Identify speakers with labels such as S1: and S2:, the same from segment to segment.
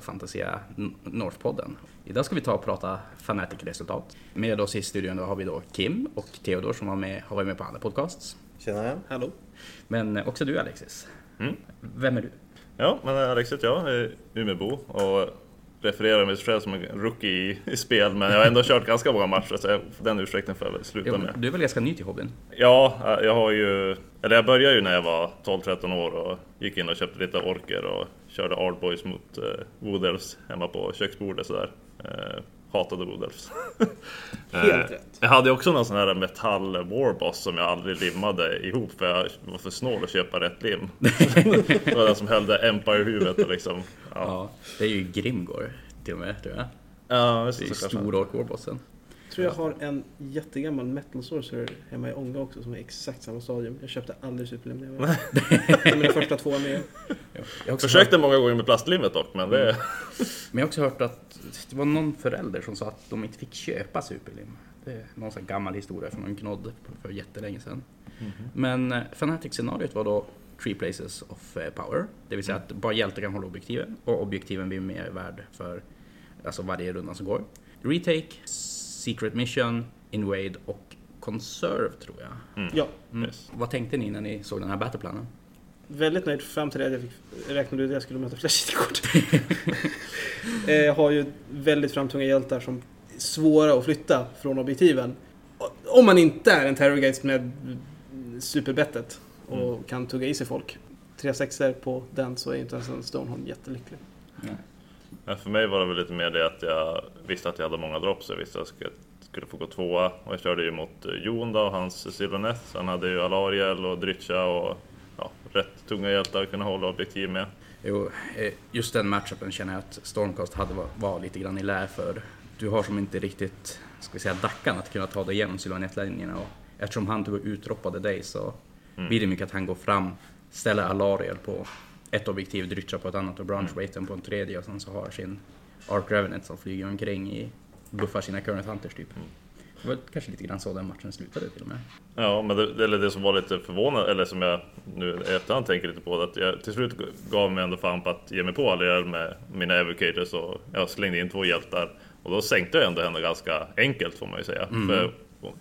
S1: för Fantasia North-podden. Idag ska vi ta och prata Fanatic-resultat. Med oss i studion då har vi då Kim och Theodor som var med, har varit med på andra podcasts.
S2: Tjena
S3: Hallå.
S1: Men också du Alexis.
S4: Mm.
S1: Vem är du?
S4: Ja, men Alex heter jag, är Umeåbo och refererar mig själv som en rookie i, i spel, men jag har ändå kört ganska många matcher så jag, den ursäkten får jag väl sluta
S1: Jo,
S4: med.
S1: du är väl ganska ny till hobbyn?
S4: Ja, jag har ju... Eller jag började ju när jag var 12-13 år och gick in och köpte lite orker och körde Ardboys mot eh, Woodelfs hemma på köksbordet sådär. Eh, hatade Woodelfs.
S3: Helt rätt.
S4: Jag hade också någon sån här metall warboss som jag aldrig limmade ihop för jag var för snål att köpa rätt lim. det var den som höll det Empire-huvudet och liksom... Ja,
S1: Ja. Det är ju Grimgor till och med tror jag.
S4: ja
S1: Det är ju stor ork warbossen.
S3: Tror jag har en jättegammal metal sorcerer hemma i Ånga också som är exakt samma stadium. Jag köpte aldrig superlim när jag var mina första två med.
S1: Jag
S4: Försökte många gånger med plastlimmet dock, men det...
S1: Men jag har också hört att det var någon förälder som sa att de inte fick köpa superlim. Det är någon sån gammal historia från en knodd för jättelänge sedan. Men eh, Fanatic-scenariot var då Three Places of eh, Power. Det vill säga att bara hjältar kan hålla objektiven och objektiven blir mer värd för alltså varje runda som går. Retake, Secret Mission, Invade och Conserve tror jag.
S3: Ja,
S1: Mm.
S4: Yes.
S1: Vad tänkte ni när ni såg den här battleplanen?
S3: väldigt nöjd fram till det jag fick, räknade ut att jag skulle möta Flashity-kort. Eh, jag har ju väldigt framtunga hjältar som är svåra att flytta från objektiven. Om man inte är en terrorgeist med superbettet och kan tugga i sig folk. Tre sexer på den så är inte ens en Stoneholm jättelycklig.
S4: Men för mig var det väl lite mer det att jag visste att jag hade många drops. Jag visste att jag skulle, skulle få gå tvåa. Och jag körde ju mot eh, Jon då, och hans Silverneth. Han hade ju Alariel och Drycha och ja, rätt tunga hjältar att kunna hålla objektiv med.
S1: Jo, eh, just den matchupen känner jag att Stormcast hade var, var lite grann i lä för. Du har som inte riktigt, ska vi säga, dackan att kunna ta dig igenom Sylvanetlinjerna och eftersom han tog och utroppade dig så blir det mycket att han går fram, ställer Alariel på ett objektiv, Drycha på ett annat och Branch Waiten på en tredje och sen så har sin Ark Revenant som flyger omkring i, buffar sina Current Hunters typ. Det var kanske lite grann så den matchen slutade till och med.
S4: Ja, men det, eller det som var lite förvånande, eller som jag nu i efterhand tänker lite på, att jag till slut gav mig ändå fan på att ge mig på Alariel med mina Evocators och jag slängde in två hjältar. Och då sänkte jag ändå henne ganska enkelt får man ju säga. För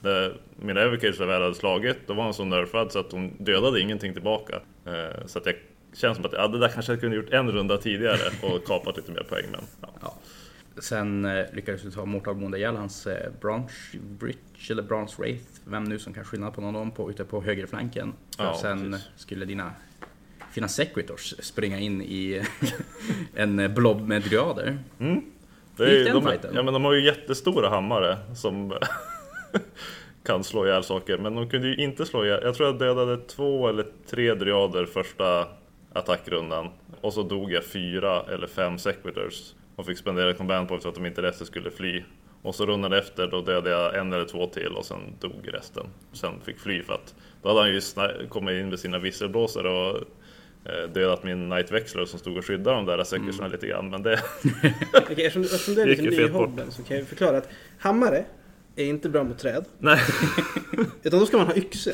S4: det, mina Evocators väl hade slagit, då var hon så nerfad så att hon dödade ingenting tillbaka. Eh, så att jag känns som att ja, det där kanske jag kunde gjort en runda tidigare och kapat lite mer poäng. Men, ja.
S1: Ja. Sen eh, lyckades du ta Mortal Bonde ihjäl hans eh, Branch Bridge eller Branch Wraith, vem nu som kan skillnad på någon av dem på, ute på högerflanken. För
S4: Ja,
S1: sen
S4: precis.
S1: skulle dina fina Sequitors springa in i en eh, blob med dryader.
S4: Det
S1: Gick
S4: är,
S1: den
S4: de,
S1: fighten?
S4: ja, men de har ju jättestora hammare som kan slå ihjäl saker. Men de kunde ju inte slå ihjäl. Jag tror jag dödade två eller tre dryader första attackrundan. Och så dog jag fyra eller fem sequitors. Och fick spendera command points så att de inte resten skulle fly. Och så rundan efter då dödade jag en eller två till och sen dog resten. Sen fick fly för att då hade han ju kommit in med sina visselblåsare och eh, dödat min Night Wexler som stod och skyddade de där sequitorna lite grann. Men det...
S3: Okej, eftersom, eftersom du är
S4: ju
S3: ny hobben så kan jag förklara att hammare är inte bra mot träd.
S4: Nej.
S3: Utan då ska man ha yxor.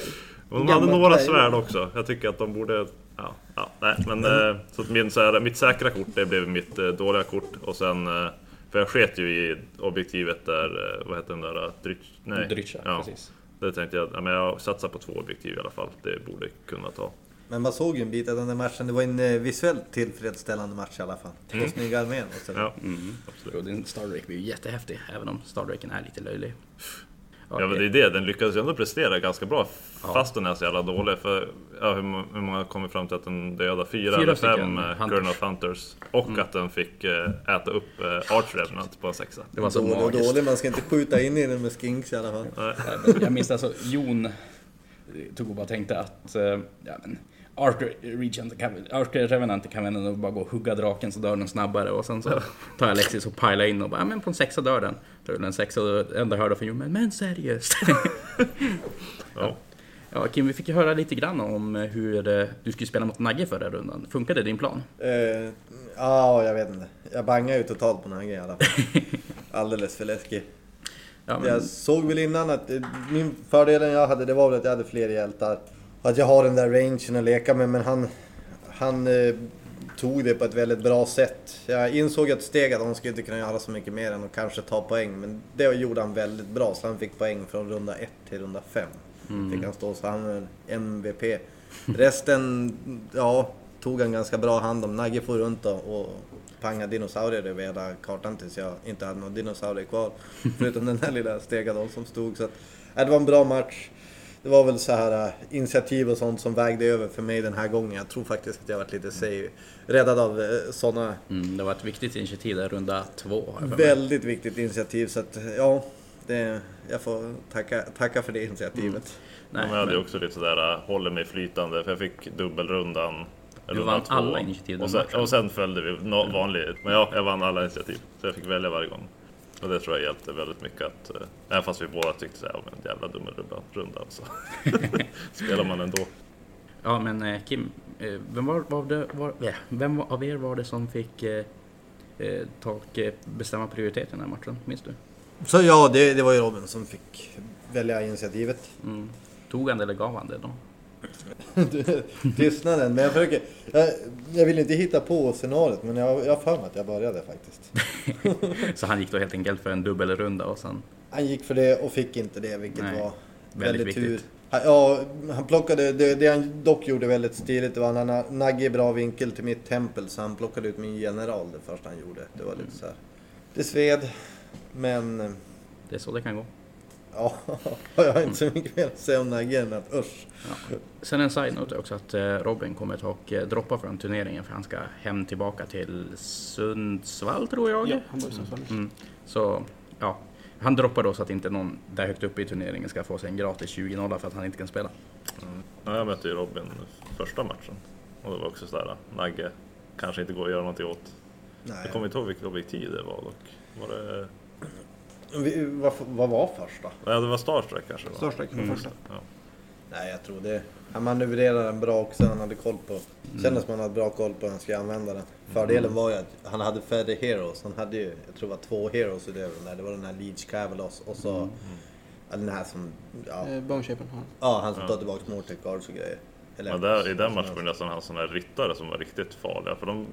S4: De hade några svärd också. Jag tycker att de borde... Ja, ja nej, men eh, så att min, så här, mitt säkra kort det blev mitt eh, dåliga kort. Och sen... Eh, för jag sket ju i objektivet där, vad heter den där? Drych, nej.
S1: Drycha,
S4: ja.
S1: precis.
S4: Det tänkte jag, ja, men jag satsar på två objektiv i alla fall. Det borde kunna ta.
S2: Men man såg ju en bit av den där matchen. Det var en visuellt tillfredsställande match i alla fall. Två snygga armén och så.
S4: Ja,
S1: Mm. Och din Stardrake blir ju jättehäftig, även om Stardraken är lite löjlig.
S4: Ja men det är det. Den lyckades ju ändå prestera ganska bra fast den är så jävla dålig. För ja, hur, hur många kommer fram till att den dödade? Fyra,
S1: Fyra
S4: eller fem eh,
S1: Hunters.
S4: Gurnoth Hunters. Och att den fick eh, äta upp eh, Arch Revenant på en sexa.
S1: Det var så
S2: Dålig
S1: magiskt.
S2: dålig, man ska inte skjuta in i den med skinks i alla fall.
S1: Nej, Jag minns alltså, Jon tog och bara tänkte att, ja men, Archer Revenant kan väl ändå bara gå och hugga draken så dör den snabbare och sen så tar jag Alexis och pilar in och bara, ja men på en sexa dör den. Är den en sexa och det enda jag hörde från Jon, men, seriöst.
S4: Ja.
S1: Ja Kim, vi fick ju höra lite grann om hur du skulle spela mot Nagge förra rundan. Funkade din plan?
S2: Eh, Ja, jag vet inte. Jag bangar ju totalt på Nagge i alla fall. Alldeles för läskig.
S1: Ja, men,
S2: Jag såg väl innan att eh, min fördelen jag hade det var väl att jag hade fler hjältar. Att jag har den där rangen att leka med men han... Han eh, tog det på ett väldigt bra sätt. Jag insåg ett steg att han skulle inte kunna göra så mycket mer än att kanske ta poäng. Men det gjorde han väldigt bra, så han fick poäng från runda 1 till runda 5. Fick han stå, så han är MVP. Resten, ja, tog han ganska bra hand om. Nagge for runt och, och pangade dinosaurier över hela kartan tills jag inte hade några dinosaurier kvar. Förutom den här lilla stegadollen som stod. Så att, ja, det var en bra match. Det var väl så här äh, initiativ och sånt som vägde över för mig den här gången. Jag tror faktiskt att jag varit lite say, räddad av äh, sådana
S1: Mm, det var ett viktigt initiativ där, runda två.
S2: väldigt viktigt initiativ. Så att ja, det, jag får tacka, tacka för det initiativet.
S1: Nej,
S4: men jag hade
S1: men-
S4: också lite sådär, äh, håller mig flytande, för jag fick dubbelrundan.
S1: Du vann alla initiativ
S4: och sen, och sen följde vi no, vanligt. Men ja, jag vann alla initiativ. Så jag fick välja varje gång. Och det tror jag hjälpte väldigt mycket att, eh, även fast vi båda tyckte såhär, men jävla dubbelrunda så spelar man ändå.
S1: Ja, men eh, Kim, eh, vem, var, var det, var, vem av er var det som fick ta och bestämma prioriteten i den här matchen? Minns du?
S2: Så ja, det, det var ju Robin som fick välja initiativet.
S1: Mm. Tog han det eller gav han det då?
S2: Tystnaden, men jag försöker... Jag, jag vill inte hitta på scenariot, men jag har för mig att jag började faktiskt.
S1: Så han gick då helt enkelt för en dubbelrunda och sen...
S2: Han gick för det och fick inte det, vilket
S1: Nej,
S2: var
S1: väldigt
S2: väldigt,
S1: viktigt.
S2: tur. Han- Ja, han plockade, det, det han dock gjorde väldigt stiligt, det var när han naggade bra vinkel till mitt tempel, så han plockade ut min general det första han gjorde. Det var lite så här. Det sved, men...
S1: Det är så det kan gå.
S2: Ja, jag har inte så mycket mer att säga om än att usch.
S1: Ja. Sen en side-note också att eh, Robin kommer ta och eh, droppa från turneringen för han ska hem tillbaka till Sundsvall tror jag.
S3: Ja, han ju så fall.
S1: Mm. Så ja, han droppar då så att inte någon där högt uppe i turneringen ska få sig en gratis 20-0 för att han inte kan spela.
S4: Ja, jag mötte ju Robin första matchen. Och det var också sådär, Nagge kanske inte går att göra någonting åt.
S2: Nej.
S4: Jag kommer inte ihåg vilket objektiv det var dock. Var det...
S2: Vi- Vad, vad var första?
S4: Ja, det var Starstrike kanske? Va?
S3: Starstrike var
S1: Mm.
S3: första.
S4: Ja.
S2: Nej, jag tror det. Han manövrerade den bra också. Han hade koll på...
S1: Mm.
S2: Kändes som han hade bra koll på hur han skulle använda den. Fördelen var ju att han hade färre heroes. Han hade ju, jag tror det var två heroes utöver den där. Det var den här Leech Cavalos och så...
S1: Mm.
S2: Den här som... Ja,
S3: Eh, Boneshapen har han.
S2: ja han som
S4: Ja.
S2: tar tillbaka Mortec Guards och grejer. Eller-
S4: Men där, i den matchen var det nästan han sådana här ryttare som var riktigt farliga. För de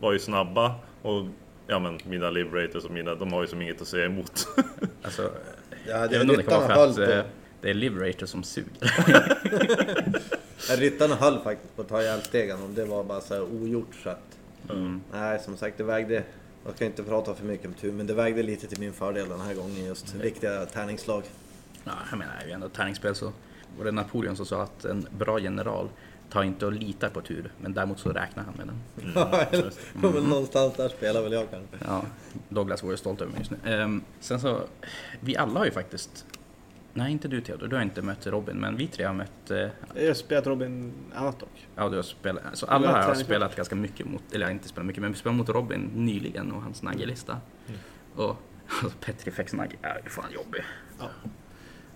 S4: var ju snabba och ja men mina Liberators och mina, de har ju som inget att säga emot.
S1: Alltså,
S2: Ja,
S1: jag
S2: det,
S1: vet inte om det kan vara för att eh, det är Liberator som suger.
S2: Ja, Ryttarna höll faktiskt på att ta ihjäl stegan och det var bara så här ogjort så att...
S1: Mm.
S2: Nej, som sagt det vägde... Jag ska inte prata för mycket om tur, men det vägde lite till min fördel den här gången just. Viktiga tärningsslag.
S1: Ja, jag menar, det är ju ändå tärningsspel så var det Napoleon som sa att en bra general tar inte och litar på tur, men däremot så räknar han med den.
S2: Ja,
S4: Mm, just
S2: men någonstans där spelar väl jag kanske.
S1: Ja, Douglas var ju stolt över mig just nu. Ehm, sen så, vi alla har ju faktiskt, nej inte du Theodor, du har inte mött Robin, men vi tre har mött, eh,
S3: Jag har spelat Robin annat dock.
S1: ja du har spelat, så alla
S3: Ja,
S1: här har spelat ganska mycket mot, eller jag har inte spelat mycket, men vi spelade mot Robin nyligen och hans naggelista. Och alltså, Petrifex nagge är fan jobbig.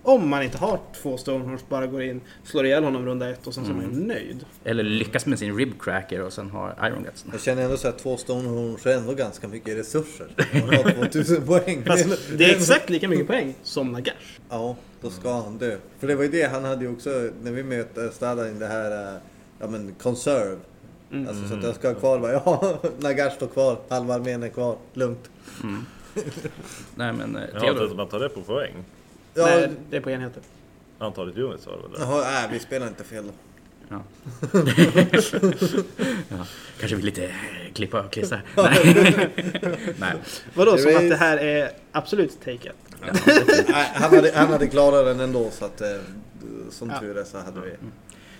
S3: Om man inte har två Stonehorns, bara går in, slår ihjäl honom runda ett och sen så är man
S1: Mm.
S3: nöjd.
S1: Eller lyckas med sin ribcracker och sen har Iron Guts.
S2: Jag känner ändå så att två Stonehorns är ändå ganska mycket resurser. Man har 2000 poäng.
S3: Det är exakt lika mycket poäng som Nagash.
S2: Ja, då ska han dö. För det var ju det han hade ju också när vi mötte Stadin det här, eh, ja men conserve.
S3: Mm.
S2: Alltså så att jag ska ha kvar bara, ja Nagash står kvar, halva armén är kvar, lugnt.
S1: Nej men eh,
S4: Ja,
S1: Theodor,
S4: att man tar det på poäng.
S2: Ja,
S3: Nej, det är på enheter.
S4: Antalet units var det väl? det?
S2: jaha, nej vi spelar inte fel då.
S1: Ja. ja. Kanske vill lite klippa och klistra. Nej. Nej.
S3: Vadå,
S2: Det
S3: som att det här är absolut take it?
S2: Nej, han, hade, han hade klarat den ändå så att eh, som
S3: Ja.
S2: tur är så hade vi...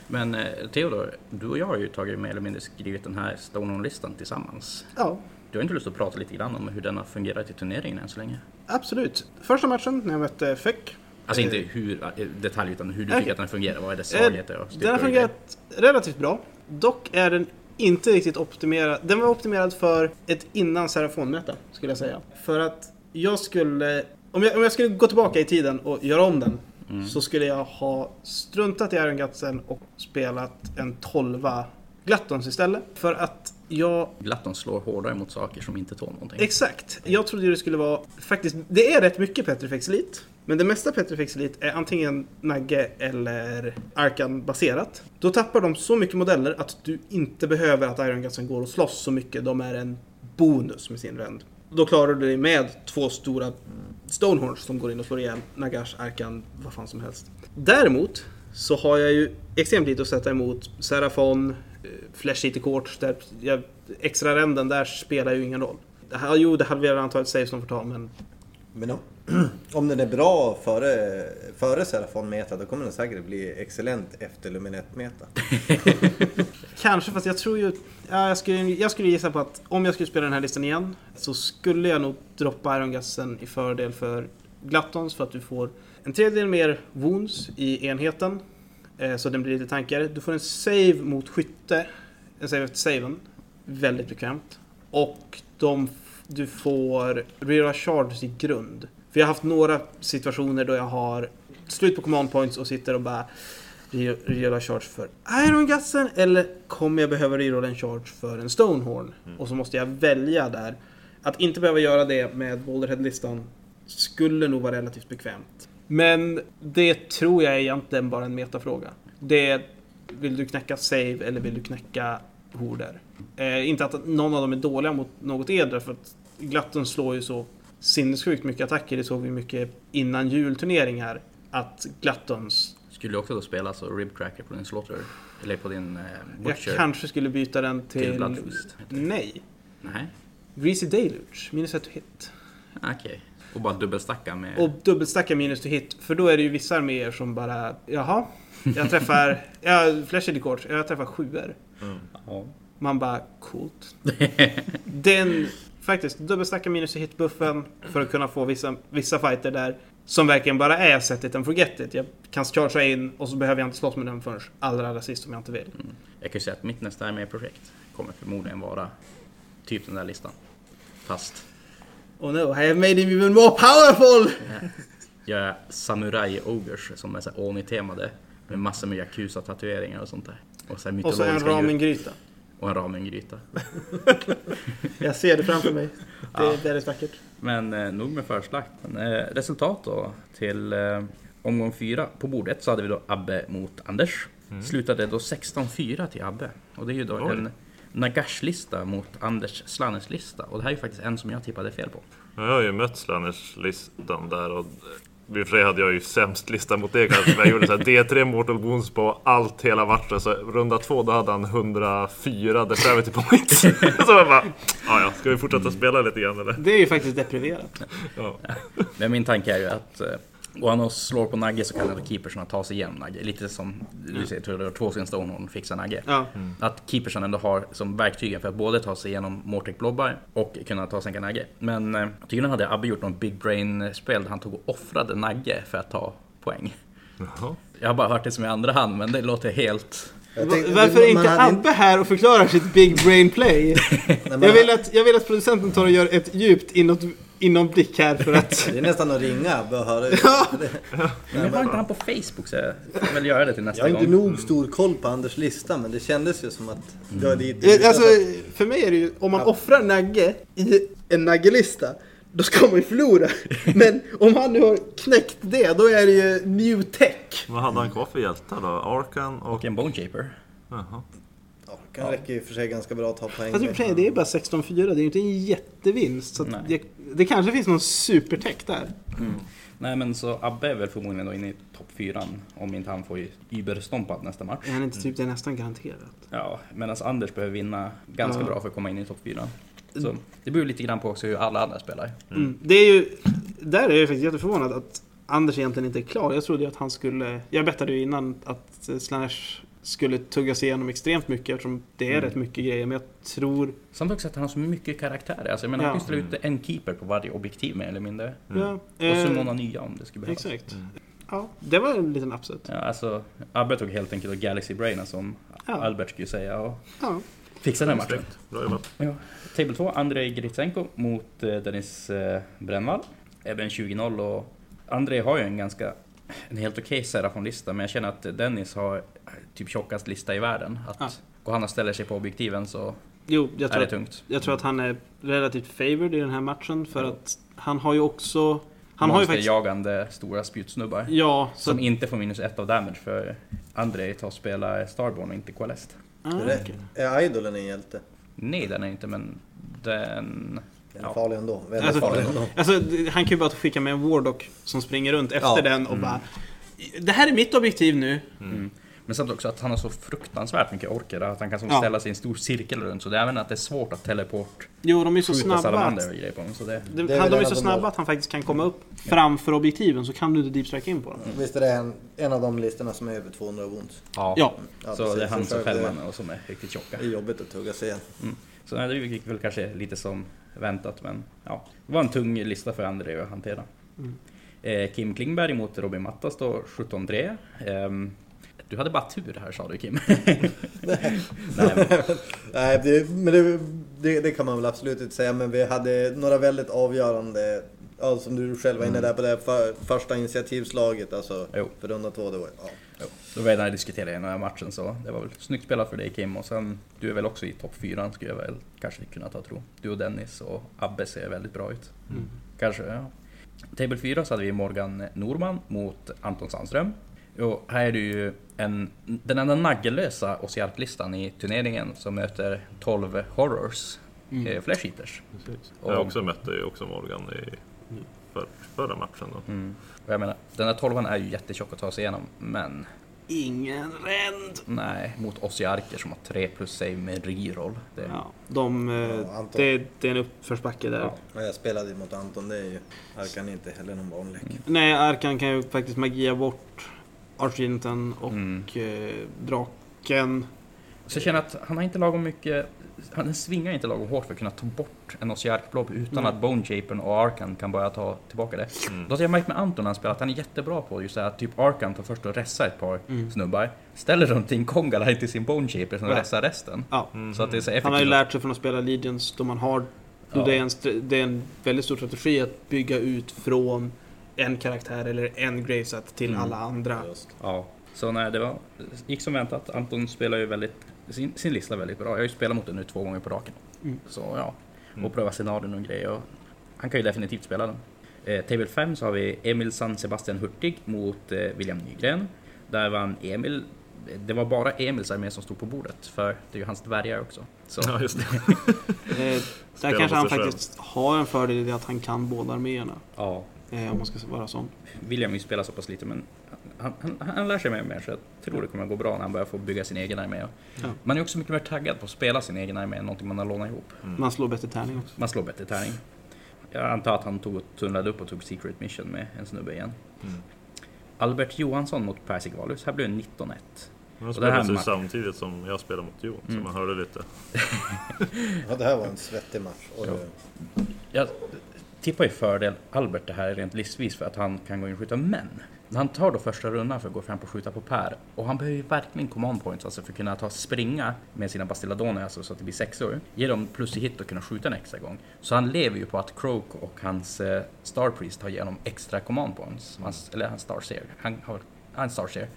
S1: Men eh, Theodor, du och jag har ju tagit mer eller mindre skrivit den här Stonehorn-listan tillsammans.
S3: Ja,
S1: Du har inte lust att prata lite grann om hur den har fungerat i turneringen än så länge?
S3: absolut. Första matchen när jag mötte Feck.
S1: Alltså inte hur, eh, detalj, utan hur du
S3: Okej.
S1: tycker att den fungerar. Vad är dess
S3: Eh,
S1: svagheter och
S3: Den har fungerat relativt bra. Dock är den inte riktigt optimerad. Den var optimerad för ett innan Serafonmöte, skulle jag säga. För att jag skulle... Om jag, om jag skulle gå tillbaka i tiden och göra om den
S1: Mm.
S3: så skulle jag ha struntat i Iron Gutsen och spelat en 12 Glattons istället. För att jag
S1: Glatton slår hårdare mot saker som inte tål någonting.
S3: Exakt. Jag trodde det skulle vara... Faktiskt, det är rätt mycket Petrifex Elite. Men det mesta Petrifex Elite är antingen Nagge eller Arkan-baserat. Då tappar de så mycket modeller att du inte behöver att Iron Gutsen går och slåss så mycket. De är en bonus med sin rend. Då klarar du dig med två stora Stonehorns som går in och slår ihjäl Nagash, Arkan, vad fan som helst. Däremot så har jag ju extremt lite att sätta emot Serafon, Flash City Court, där jag, extra ränden där spelar ju ingen roll. Det här, jo, det halverar antalet saves de får ta, men
S2: Men om, om den är bra före, före Serafon Meta då kommer den säkert bli excellent efter Luminet Meta.
S3: kanske, fast jag tror ju... Ja, jag, skulle, jag skulle gissa på att om jag skulle spela den här listan igen så skulle jag nog droppa Iron Gassen i fördel för Glattons för att du får en tredjedel mer wounds i enheten. Eh, så den blir lite tankigare. Du får en save mot skytte. En save efter saven. Väldigt bekvämt. Och de, du får rerolla charges i grund. För jag har haft några situationer då jag har slut på command points och sitter och bara rerolla charge för Iron Gussen eller kommer jag behöva rerolla en charge för en Stonehorn? Och så måste jag välja där. Att inte behöva göra det med Boulderhead-listan skulle nog vara relativt bekvämt. Men det tror jag är egentligen bara en metafråga. Det är, vill du knäcka save eller vill du knäcka horder? Eh, inte att någon av dem är dåliga mot något edra för att Glatten slår ju så sinnessjukt mycket attacker. Det såg vi mycket innan julturneringar. Att Glattons
S1: Skulle du också då spela alltså Rib Cracker på din Slaughter? Eller på din eh,
S3: Jag
S1: Butcher?
S3: kanske skulle byta den till...
S1: Till Bloodfeast?
S3: Nej.
S1: Nej,
S3: Greasy Deluge, minus ett hit.
S1: okej. Och bara dubbelstacka med...
S3: Och dubbelstacka minus to hit, för då är det ju vissa arméer som bara, jaha, jag träffar, ja, Flash Eddy Court, jag träffar sjuor.
S1: Ja.
S3: Man bara, coolt. Den, faktiskt, dubbelstacka minus to hit-buffen för att kunna få vissa, vissa fighter där som verkligen bara är set it and forget it. Jag kan chargea in och så behöver jag inte slåss med den förrän allra, allra sist om jag inte vill.
S1: Jag kan ju säga att mitt nästa arméprojekt kommer förmodligen vara typ den där listan. Fast
S3: Oh no, I have made him even more powerful!
S1: jag är Samurai Ogers som är så Oni-temade. Med massor med Yakuza-tatueringar och sånt där. Och så,
S3: Och så en ramengryta.
S1: Och en ramengryta.
S3: Jag ser det framför mig. Det är
S1: Ja.
S3: väldigt vackert.
S1: Men eh, nog med förslakt. Men, eh, resultat då till eh, omgång fyra. På bordet så hade vi då Abbe mot Anders. Slutade då 16-4 till Abbe. Och det är ju då
S4: Oj.
S1: en Nagash-lista mot Anders Slannes-lista. Och det här är ju faktiskt en som jag tippade fel på.
S4: Jag har ju mött Slanners-listan där och i och för sig hade jag ju sämst lista mot det kanske. Men jag gjorde så här D3 Mortal Wounds på allt hela matchen. Så runda två då hade han 104 Depravity Points. så jag bara, ja ja, ska vi fortsätta spela lite grann eller?
S3: Det är ju faktiskt depriverat.
S4: Ja.
S1: Men min tanke är ju att går han och slår på Nagge så kan ändå keepersarna ta sig igenom Nagge. Lite som du säger, tror har två sin Stonehorn fixar Nagge.
S3: Ja.
S1: Att keepersen ändå har som verktygen för att både ta sig igenom Mortek Blobbar och kunna ta sig en Nagge. Men eh, tydligen hade Abbe gjort någon Big Brain-spel där han tog och offrade Nagge för att ta poäng.
S4: Jaha.
S1: Jag har bara hört det som i andra hand, men det låter helt...
S2: Jag tänkte-
S3: Varför är inte Abbe här och förklarar sitt Big Brain Play? Jag vill att, jag vill att producenten tar och gör ett djupt inåt, inomblick här för att...
S2: Det är nästan att ringa och höra.
S3: Ja.
S1: Men jag har inte han på Facebook så jag får väl göra det till
S2: Jag
S1: nästa
S2: har inte
S1: gång.
S2: nog stor koll på Anders lista men det kändes ju som att det var dit
S3: Eh, Alltså, för mig är det ju, om man offrar Nagge i en Naggelista, då ska man ju förlora. Men om han nu har knäckt det, då är det ju new tech.
S4: Vad hade han kvar för hjältar då? Arkan och...
S1: Och en Bone Shaper.
S4: Jaha.
S2: Ja, kan räcka i och för sig ganska bra att ta poäng.
S3: Sig, det är bara 16-4, det är ju inte en jättevinst. Så att
S1: Nej.
S3: Det, kanske finns någon supertech där.
S1: Nej men så Abbe är väl förmodligen då inne i topp fyran om inte han får ju überstompat nästa match.
S3: Är han inte typ det är nästan garanterat?
S1: Ja, medan Anders behöver vinna ganska
S3: Ja.
S1: bra för att komma in i topp fyra. Så det beror lite grann på också hur alla andra spelar.
S3: Mm. Det är ju, där är jag faktiskt jätteförvånad att Anders egentligen inte är klar. Jag trodde ju att han skulle, jag bettade ju innan att Slash skulle tugga sig igenom extremt mycket eftersom det är
S1: Mm.
S3: rätt mycket grejer. Men jag tror,
S1: Samt också att han har så mycket karaktärer. Alltså, jag menar, han
S3: Ja.
S1: kan ställa ut en keeper på varje objektiv mer eller mindre.
S3: ja.
S1: Och så
S3: eh,
S1: många nya om det skulle behövas.
S3: Exakt. Ja, det var en liten upset.
S1: Ja, alltså, Abbe tog helt enkelt Galaxy Brain som
S3: Ja.
S1: Albert skulle säga och
S3: Ja.
S1: fixade den matchen.
S4: Bra jobbat.
S1: Ja. Table 2, Andrei Gritsenko mot eh, Dennis eh, Brännvall. Även 20-0 och Andrei har ju en ganska en helt okej okay Serafon-lista men jag känner att Dennis har typ tjockast lista i världen. Att
S3: Ja.
S1: Går han och ställer sig på objektiven så
S3: Jo, jag
S1: är
S3: tror,
S1: det
S3: att,
S1: tungt.
S3: jag tror att han är relativt favored i den här matchen för att han har ju också... Han har ju faktiskt...
S1: jagande stora spjutsnubbar.
S3: Ja, så...
S1: Som inte får minus ett av damage för Andrei tar och spelar Starborn och inte Qualest.
S3: Ah,
S2: Är, det,
S3: okej.
S2: är Idolen en hjälte?
S1: Nej den är inte men den...
S2: Den är
S1: Ja.
S2: farlig ändå. Väldigt
S3: Alltså,
S2: farlig ändå.
S3: alltså, han kan ju bara skicka med en Wardock som springer runt efter
S2: Ja.
S3: den och bara... Det här är mitt objektiv nu.
S1: Mm. Men samt också att han har så fruktansvärt mycket orker att han kan som
S3: Ja.
S1: ställa sig i en stor cirkel runt. Så det är även att det är svårt att teleport
S3: Jo, de är så snabba.
S1: salamander
S3: Att,
S1: och grejer på dem. Så det,
S3: de,
S2: Det är
S3: han, de är så snabba att han faktiskt kan komma upp framför objektiven så kan du inte deep strike in på dem.
S2: Visst är det en, en av de listorna som är över 200 wounds?
S1: ja.
S3: Ja.
S2: Ja,
S1: så
S2: precis.
S1: det är han som
S2: det-
S1: Fällman och som är riktigt tjocka.
S2: Det är jobbigt att tugga sig igen.
S1: Så nej, det gick väl kanske lite som väntat men ja. Det var en tung lista för André att hantera.
S3: Mm.
S1: Eh, Kim Klingberg mot Robin Mattas då 17-3. Ehm, du hade bara tur här sa du Kim. nej, men,
S2: Nej, det, men det, det, det kan man väl absolut inte säga. Men vi hade några väldigt avgörande, ja, som du själv var inne där på det för, första initiativslaget. Alltså
S1: Jo.
S2: för runda två. Det var, ja.
S1: jo, då var jag där och diskuterade i den här matchen så det var väl snyggt spelat för dig Kim och sen du är väl också i topp 4 skulle jag väl kanske kunna ta tro. Du och Dennis och Abbe ser väldigt bra ut.
S3: Mm.
S1: Kanske, ja. Table 4 så hade vi Morgan Norman mot Anton Sandström. Och här är det ju en, den enda naggellösa Ossiark-listan i turneringen som möter 12 Horrors,
S3: Mm.
S1: eh, Flesh Eaters.
S4: Precis.
S1: Och-
S4: Jag också mötte ju också Morgan i för, förra matchen då.
S1: Mm. Och jag menar, den här 12 är ju jättetjock att ta sig igenom, men
S3: Ingen ränd!
S1: nej, mot Ossiarker som har 3 plus save med reroll. Det,
S3: Ja, de, eh,
S2: Ja, Anton.
S3: det, det är en uppförsbacke där.
S1: Ja.
S2: Jag spelade ju mot Anton, det är ju Arkan inte heller någon vanlig.
S3: Nej, Arkan kan ju faktiskt magia bort Archginten och
S1: Mm.
S3: eh, draken.
S1: Så jag känner att han har inte lagom mycket, han svingar inte lagom hårt för att kunna ta bort en Ossiark-blob utan
S3: Mm.
S1: att Bone Japern och Arkan kan börja ta tillbaka det.
S4: Mm.
S1: Då har jag märkt med Anton när han spelar att han är jättebra på just det här, typ Arkan tar först och ressar ett par
S3: Mm.
S1: snubbar, ställer runt i en Kongalite till sin Bone Japer som
S3: Ja.
S1: ressar resten.
S3: Ja.
S4: Mm.
S1: Så att det är så effektivt.
S3: Han har ju lärt sig från att spela Legions då man har... Då
S1: Ja.
S3: det, är en, det är en väldigt stor strategi att bygga ut från en karaktär eller en graveset till
S1: Mm.
S3: alla andra.
S2: Just.
S1: Ja, så nej, det var, gick som väntat. Anton spelar ju väldigt, sin, sin lista väldigt bra. Jag har ju spelat mot den nu två gånger på raken.
S3: Mm.
S1: Så ja,
S4: Mm.
S1: och pröva scenarion och grejer. Och han kan ju definitivt spela den. Eh, Table 5 så har vi Emil San Sebastian Hurtig mot eh, William Nygren. Där vann Emil. Det var bara Emils armé som stod på bordet, för det är ju hans dvärgar också. Så,
S4: Ja, just det.
S3: Eh, där kanske han faktiskt har en fördel i det att han kan båda arméerna.
S1: ja,
S3: Eh, om man ska vara sån.
S1: William spelar så pass lite, men han, han, han lär sig mer och mer, så jag tror det kommer gå bra när han börjar få bygga sin egen armé.
S3: Ja.
S1: Man är också mycket mer taggad på att spela sin egen armé än någonting man har lånat ihop.
S3: Man slår bättre tärning också.
S1: Man slår bättre tärning. Jag antar att han tog och tunnlade upp och tog Secret Mission med en snubbe igen.
S4: Mm.
S1: Albert Johansson mot Per Sigvalus. Här blev det 19-1.
S4: Han
S1: det här
S4: spelade ju samtidigt som jag spelade mot Jon,
S1: Mm.
S4: så man hörde lite.
S2: Ja, det här var en svettig match.
S1: Ja. Jag tippar ju fördel Albert det här rent listvis för att han kan gå in och skjuta, men han tar då första rundan för att gå fram och skjuta på Per och han behöver ju verkligen command points alltså för att kunna ta springa med sina Bastilladoner alltså så att det blir sexor. Ge dem plus i hit och kunna skjuta en extra gång. Så han lever ju på att Croak och hans eh, Star Priest har igenom extra command points. Hans, eller hans Star Seer. Han har han Star Seer.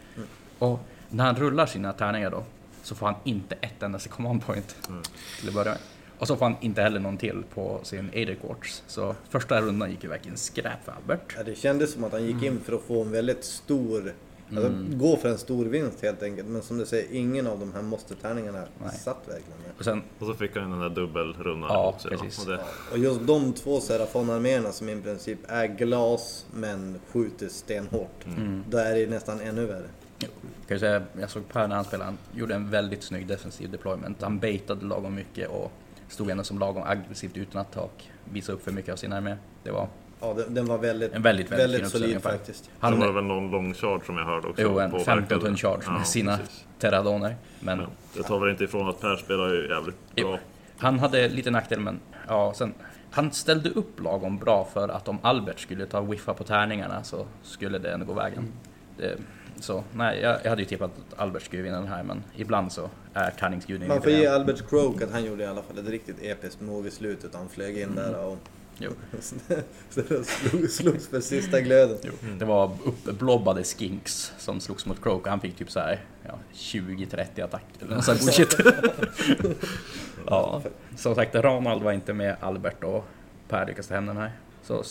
S1: Och när han rullar sina tärningar då så får han inte ett endaste command point
S4: Mm.
S1: till att börja med. Och så får han inte heller någon till på sin Quartz. Så första rundan gick ju verkligen skräp för Albert.
S2: Ja, det kändes som att han gick in för att få en väldigt stor... Alltså,
S1: Mm.
S2: gå för en stor vinst helt enkelt. Men som du säger, ingen av de här måste-tärningarna satt verkligen med.
S1: Och sen,
S4: Och så fick han den där dubbelrundan
S1: Ja,
S4: också.
S1: precis.
S4: Och det,
S2: Och just de två Serafon-arméerna som i princip är glas men skjuter stenhårt.
S1: mm,
S2: Då är det nästan ännu värre.
S1: kan jag, säga, jag såg Per när han spelade, han gjorde en väldigt snygg defensiv deployment. Han baitade lagom mycket och stod ändå som lagom aggressivt utan att ta, visa upp för mycket av sin armé. Det var
S2: Ja, den, den var väldigt,
S1: en väldigt, väldigt,
S2: väldigt solid faktiskt.
S1: Han,
S4: det var väl någon lång charge som jag hörde också.
S1: Jo, en
S4: på
S1: 15
S4: verkade.
S1: ton charge med
S4: Ja,
S1: sina
S4: precis.
S1: terradoner. Men
S4: Ja, det tar väl inte ifrån att Per spelar ju jävligt
S1: Jo.
S4: bra.
S1: Han hade lite nackdel men ja, sen han ställde upp lagom bra för att om Albert skulle ta whiffa på tärningarna så skulle det ändå gå vägen. Det, så nej, jag, jag hade ju tippat att Albert skulle vinna den här men ibland så är tärningsguden
S2: Man får ge. Albert Croak att han gjorde i alla fall ett riktigt episkt move i slutet. Han flög in där och
S1: Jo,
S2: så det slog, slogs för sista glöden.
S1: jo. Det var uppblobbade skinks som slogs mot Croak och han fick typ så här ja, 20-30 attacker eller något sånt bullshit. Ja, som sagt, Ronald var inte med, Albert och Per lyckades ta hem den här. Så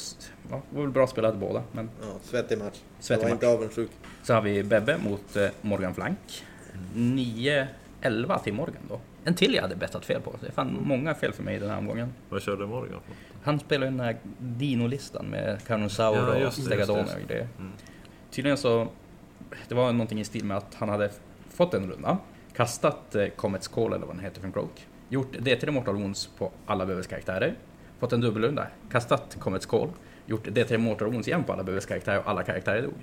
S1: ja, det var väl bra spelat båda. Men
S2: Ja, svettig match.
S1: Svettig
S2: jag var
S1: match.
S2: inte avundsjuk.
S1: så har vi Bebbe mot eh, Morgan Flank. 9-11 till Morgan då. En till jag hade bettat fel på. Det är fan många fel för mig i den här omgången.
S4: Vad körde Morgan för?
S1: Han spelar ju den här Dino-listan med Carnosaur
S4: Ja,
S1: och Stegadon och grejer.
S4: Mm.
S1: Tydligen så, det var någonting i stil med att han hade fått en runda, kastat eh, Comets Call eller vad den heter från Croak, gjort det till Mortal Wounds på alla Bebes karaktärer, fått en dubbelrunda, kastat Comets Call, gjort det till Mortal Wounds igen på alla Bebes karaktärer och alla karaktärer dog.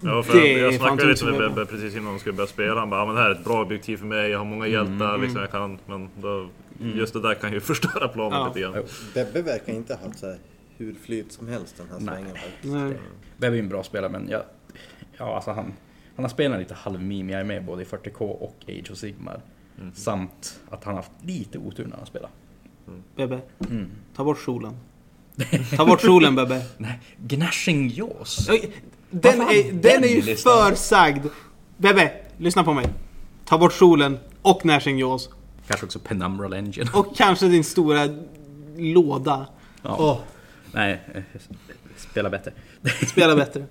S4: Ja, för
S3: Det är
S4: jag snackade lite med. Bebbe precis innan de skulle börja spela. Han bara, ja, men det här är ett bra objektiv för mig, jag har många hjältar,
S3: Mm.
S4: liksom, jag kan, men då, just det där kan ju förstöra planen
S3: Ja.
S4: lite grann.
S2: Bebbe verkar inte ha haft så här hur flyt som helst den här svängen faktiskt.
S3: Nej.
S1: Bebbe är en bra spelare men jag, ja alltså han, han har spelat lite halvmeme, jag är med både i 40K och Age of Sigmar.
S4: Mm.
S1: Samt att han har haft lite otur när han spelar.
S3: Bebbe,
S1: Mm.
S3: ta bort solen. Ta bort solen Bebbe.
S1: Nej, Gnashing Jaws.
S3: Den är, den
S1: den
S3: är ju
S1: listan?
S3: försagd. Bebbe, lyssna på mig. Ta bort solen och Gnashing Jaws.
S1: Kanske också Penumbral Engine.
S3: Och kanske din stora låda.
S1: Ja.
S2: Åh,
S1: Nej, eh, spela bättre.
S3: Spela bättre.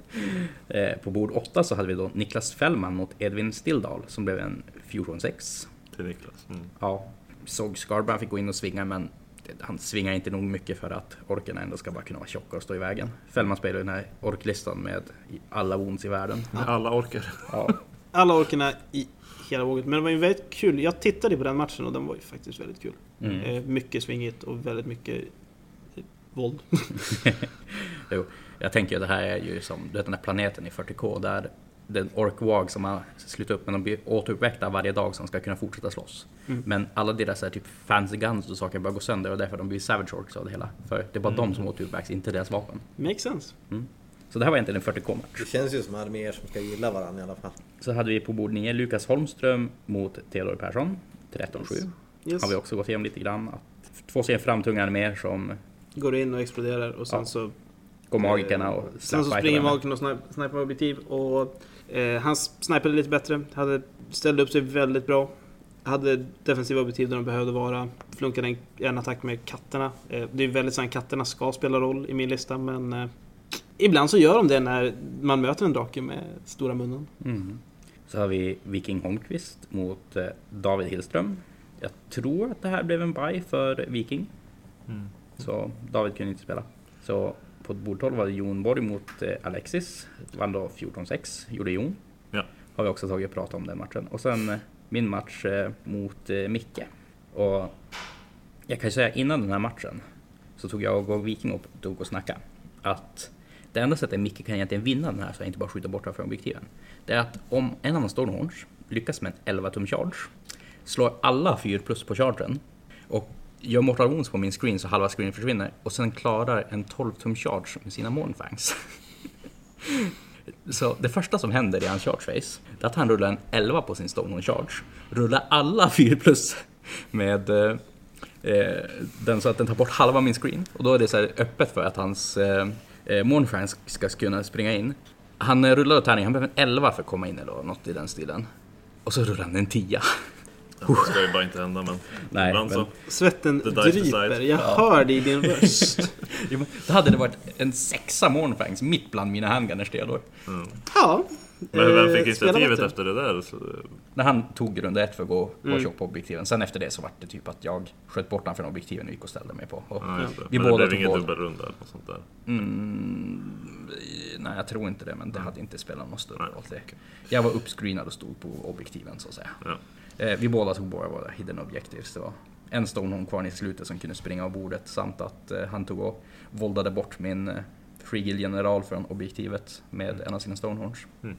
S1: Eh, På bord 8 så hade vi då Niklas Fällman mot Edvin Stilldal som blev en Fusion 6.
S4: Till Niklas. Mm.
S1: Ja, såg Scarbrand fick gå in och svinga men han svingar inte nog mycket för att orkerna ändå ska bara kunna vara tjocka och stå i vägen. Fällman spelar ju den här orklistan med alla wounds i världen.
S4: Med alla orkar.
S1: Ja,
S3: Alla orkerna i hela våget. Men det var ju väldigt kul. Jag tittade på den matchen och den var ju faktiskt väldigt kul.
S1: Mm.
S3: Eh, mycket svingigt och väldigt mycket eh, våld.
S1: jo. Jag tänker det här är ju som du vet, den här planeten i 40K där den ork som har slutat upp men de blir återuppväckta varje dag som ska kunna fortsätta slåss.
S3: Mm.
S1: Men alla deras så här, typ fancy guns och saker börjar gå sönder och därför de blir savage orks av det hela. För det är bara
S3: Mm.
S1: de som återuppväcks, inte deras vapen.
S3: Makes sense.
S1: Så det här var egentligen en 40K-match.
S2: det känns ju som arméer som ska gilla varandra i alla fall.
S1: Så hade vi på bord 9 Lukas Holmström mot Theodor Persson. 13-7.
S3: Yes.
S1: Har vi också gått igenom lite grann. Att två ser framtungande mer som
S3: Går in och exploderar och sen
S1: Ja.
S3: så...
S1: går magikerna och
S3: eh, Sen så springer magiken och sni- sniper med objektiv. Och eh, han snipade lite bättre. Hade, ställde upp sig väldigt bra. Hade defensiva objektiv där de behövde vara. Flunkade en, en attack med katterna. Eh, det är väldigt så att katterna ska spela roll i min lista men... Eh, ibland så gör de det när man möter en drake med stora munnen.
S1: Mm. Så har vi Viking Holmqvist mot eh, David Hillström. Jag tror att det här blev en bye för Viking.
S4: Mm.
S1: Så David kunde inte spela. Så på bord 12 var det Jon Borg mot eh, Alexis. Vann då 14-6, gjorde Jon.
S4: Ja.
S1: Har vi också tagit och pratat om den matchen. Och sen eh, min match eh, mot Micke. Och jag kan ju säga innan den här matchen så tog jag och Viking upp och tog och snacka att det enda sättet Micke kan egentligen vinna den här, så jag inte bara skjuta bort den från objektiven, det är att om en av Stonehorns lyckas med en 11 tum charge, slår alla 4 plus på chargen och gör mortal wounds på min screen så halva screen försvinner och sen klarar en 12 tum charge med sina Mornfangs. Så det första som händer i hans charge face det är att han rullar en 11 på sin Stonehorn charge, rullar alla 4 plus med eh, eh, den så att den tar bort halva min screen. Och då är det så här öppet för att hans eh, eh, Mornfans ska kunna springa in. Han rullar tärning, han behöver en 11 för att komma in eller något i den stilen. Och så rullar han en 10.
S4: Det ska ju bara inte hända men
S1: Nej,
S4: ibland
S1: men-
S4: så.
S3: Svetten dryper. Jag hör det i din röst.
S1: Då hade det varit en sexa Mornfangs mitt bland mina handgunners Theodor.
S3: ja.
S4: Men vem
S3: eh,
S4: fick
S3: spela
S4: initiativet efter det där? Så,
S1: När han tog runda ett för att gå och
S3: Mm.
S1: tjock på objektiven. Sen efter det så var det typ att jag sköt bort honom från objektiven och gick och ställde mig på. Och
S4: ja, det.
S1: Vi
S4: Men det
S1: båda
S4: blev
S1: tog
S4: ingen
S1: båda.
S4: dubbelrunda eller något sånt där.
S1: Mm, nej, jag tror inte det, men det hade inte spelat någon större roll. Det. Jag var uppscreenad och stod på objektiven så att säga.
S4: Ja.
S1: Eh, vi båda tog bara våra hidden objectives. Det var en Stonehorn kvar i slutet som kunde springa av bordet samt att eh, han tog och våldade bort min eh, Frigil general från objektivet med en av sina Stonehorns.
S4: Mm.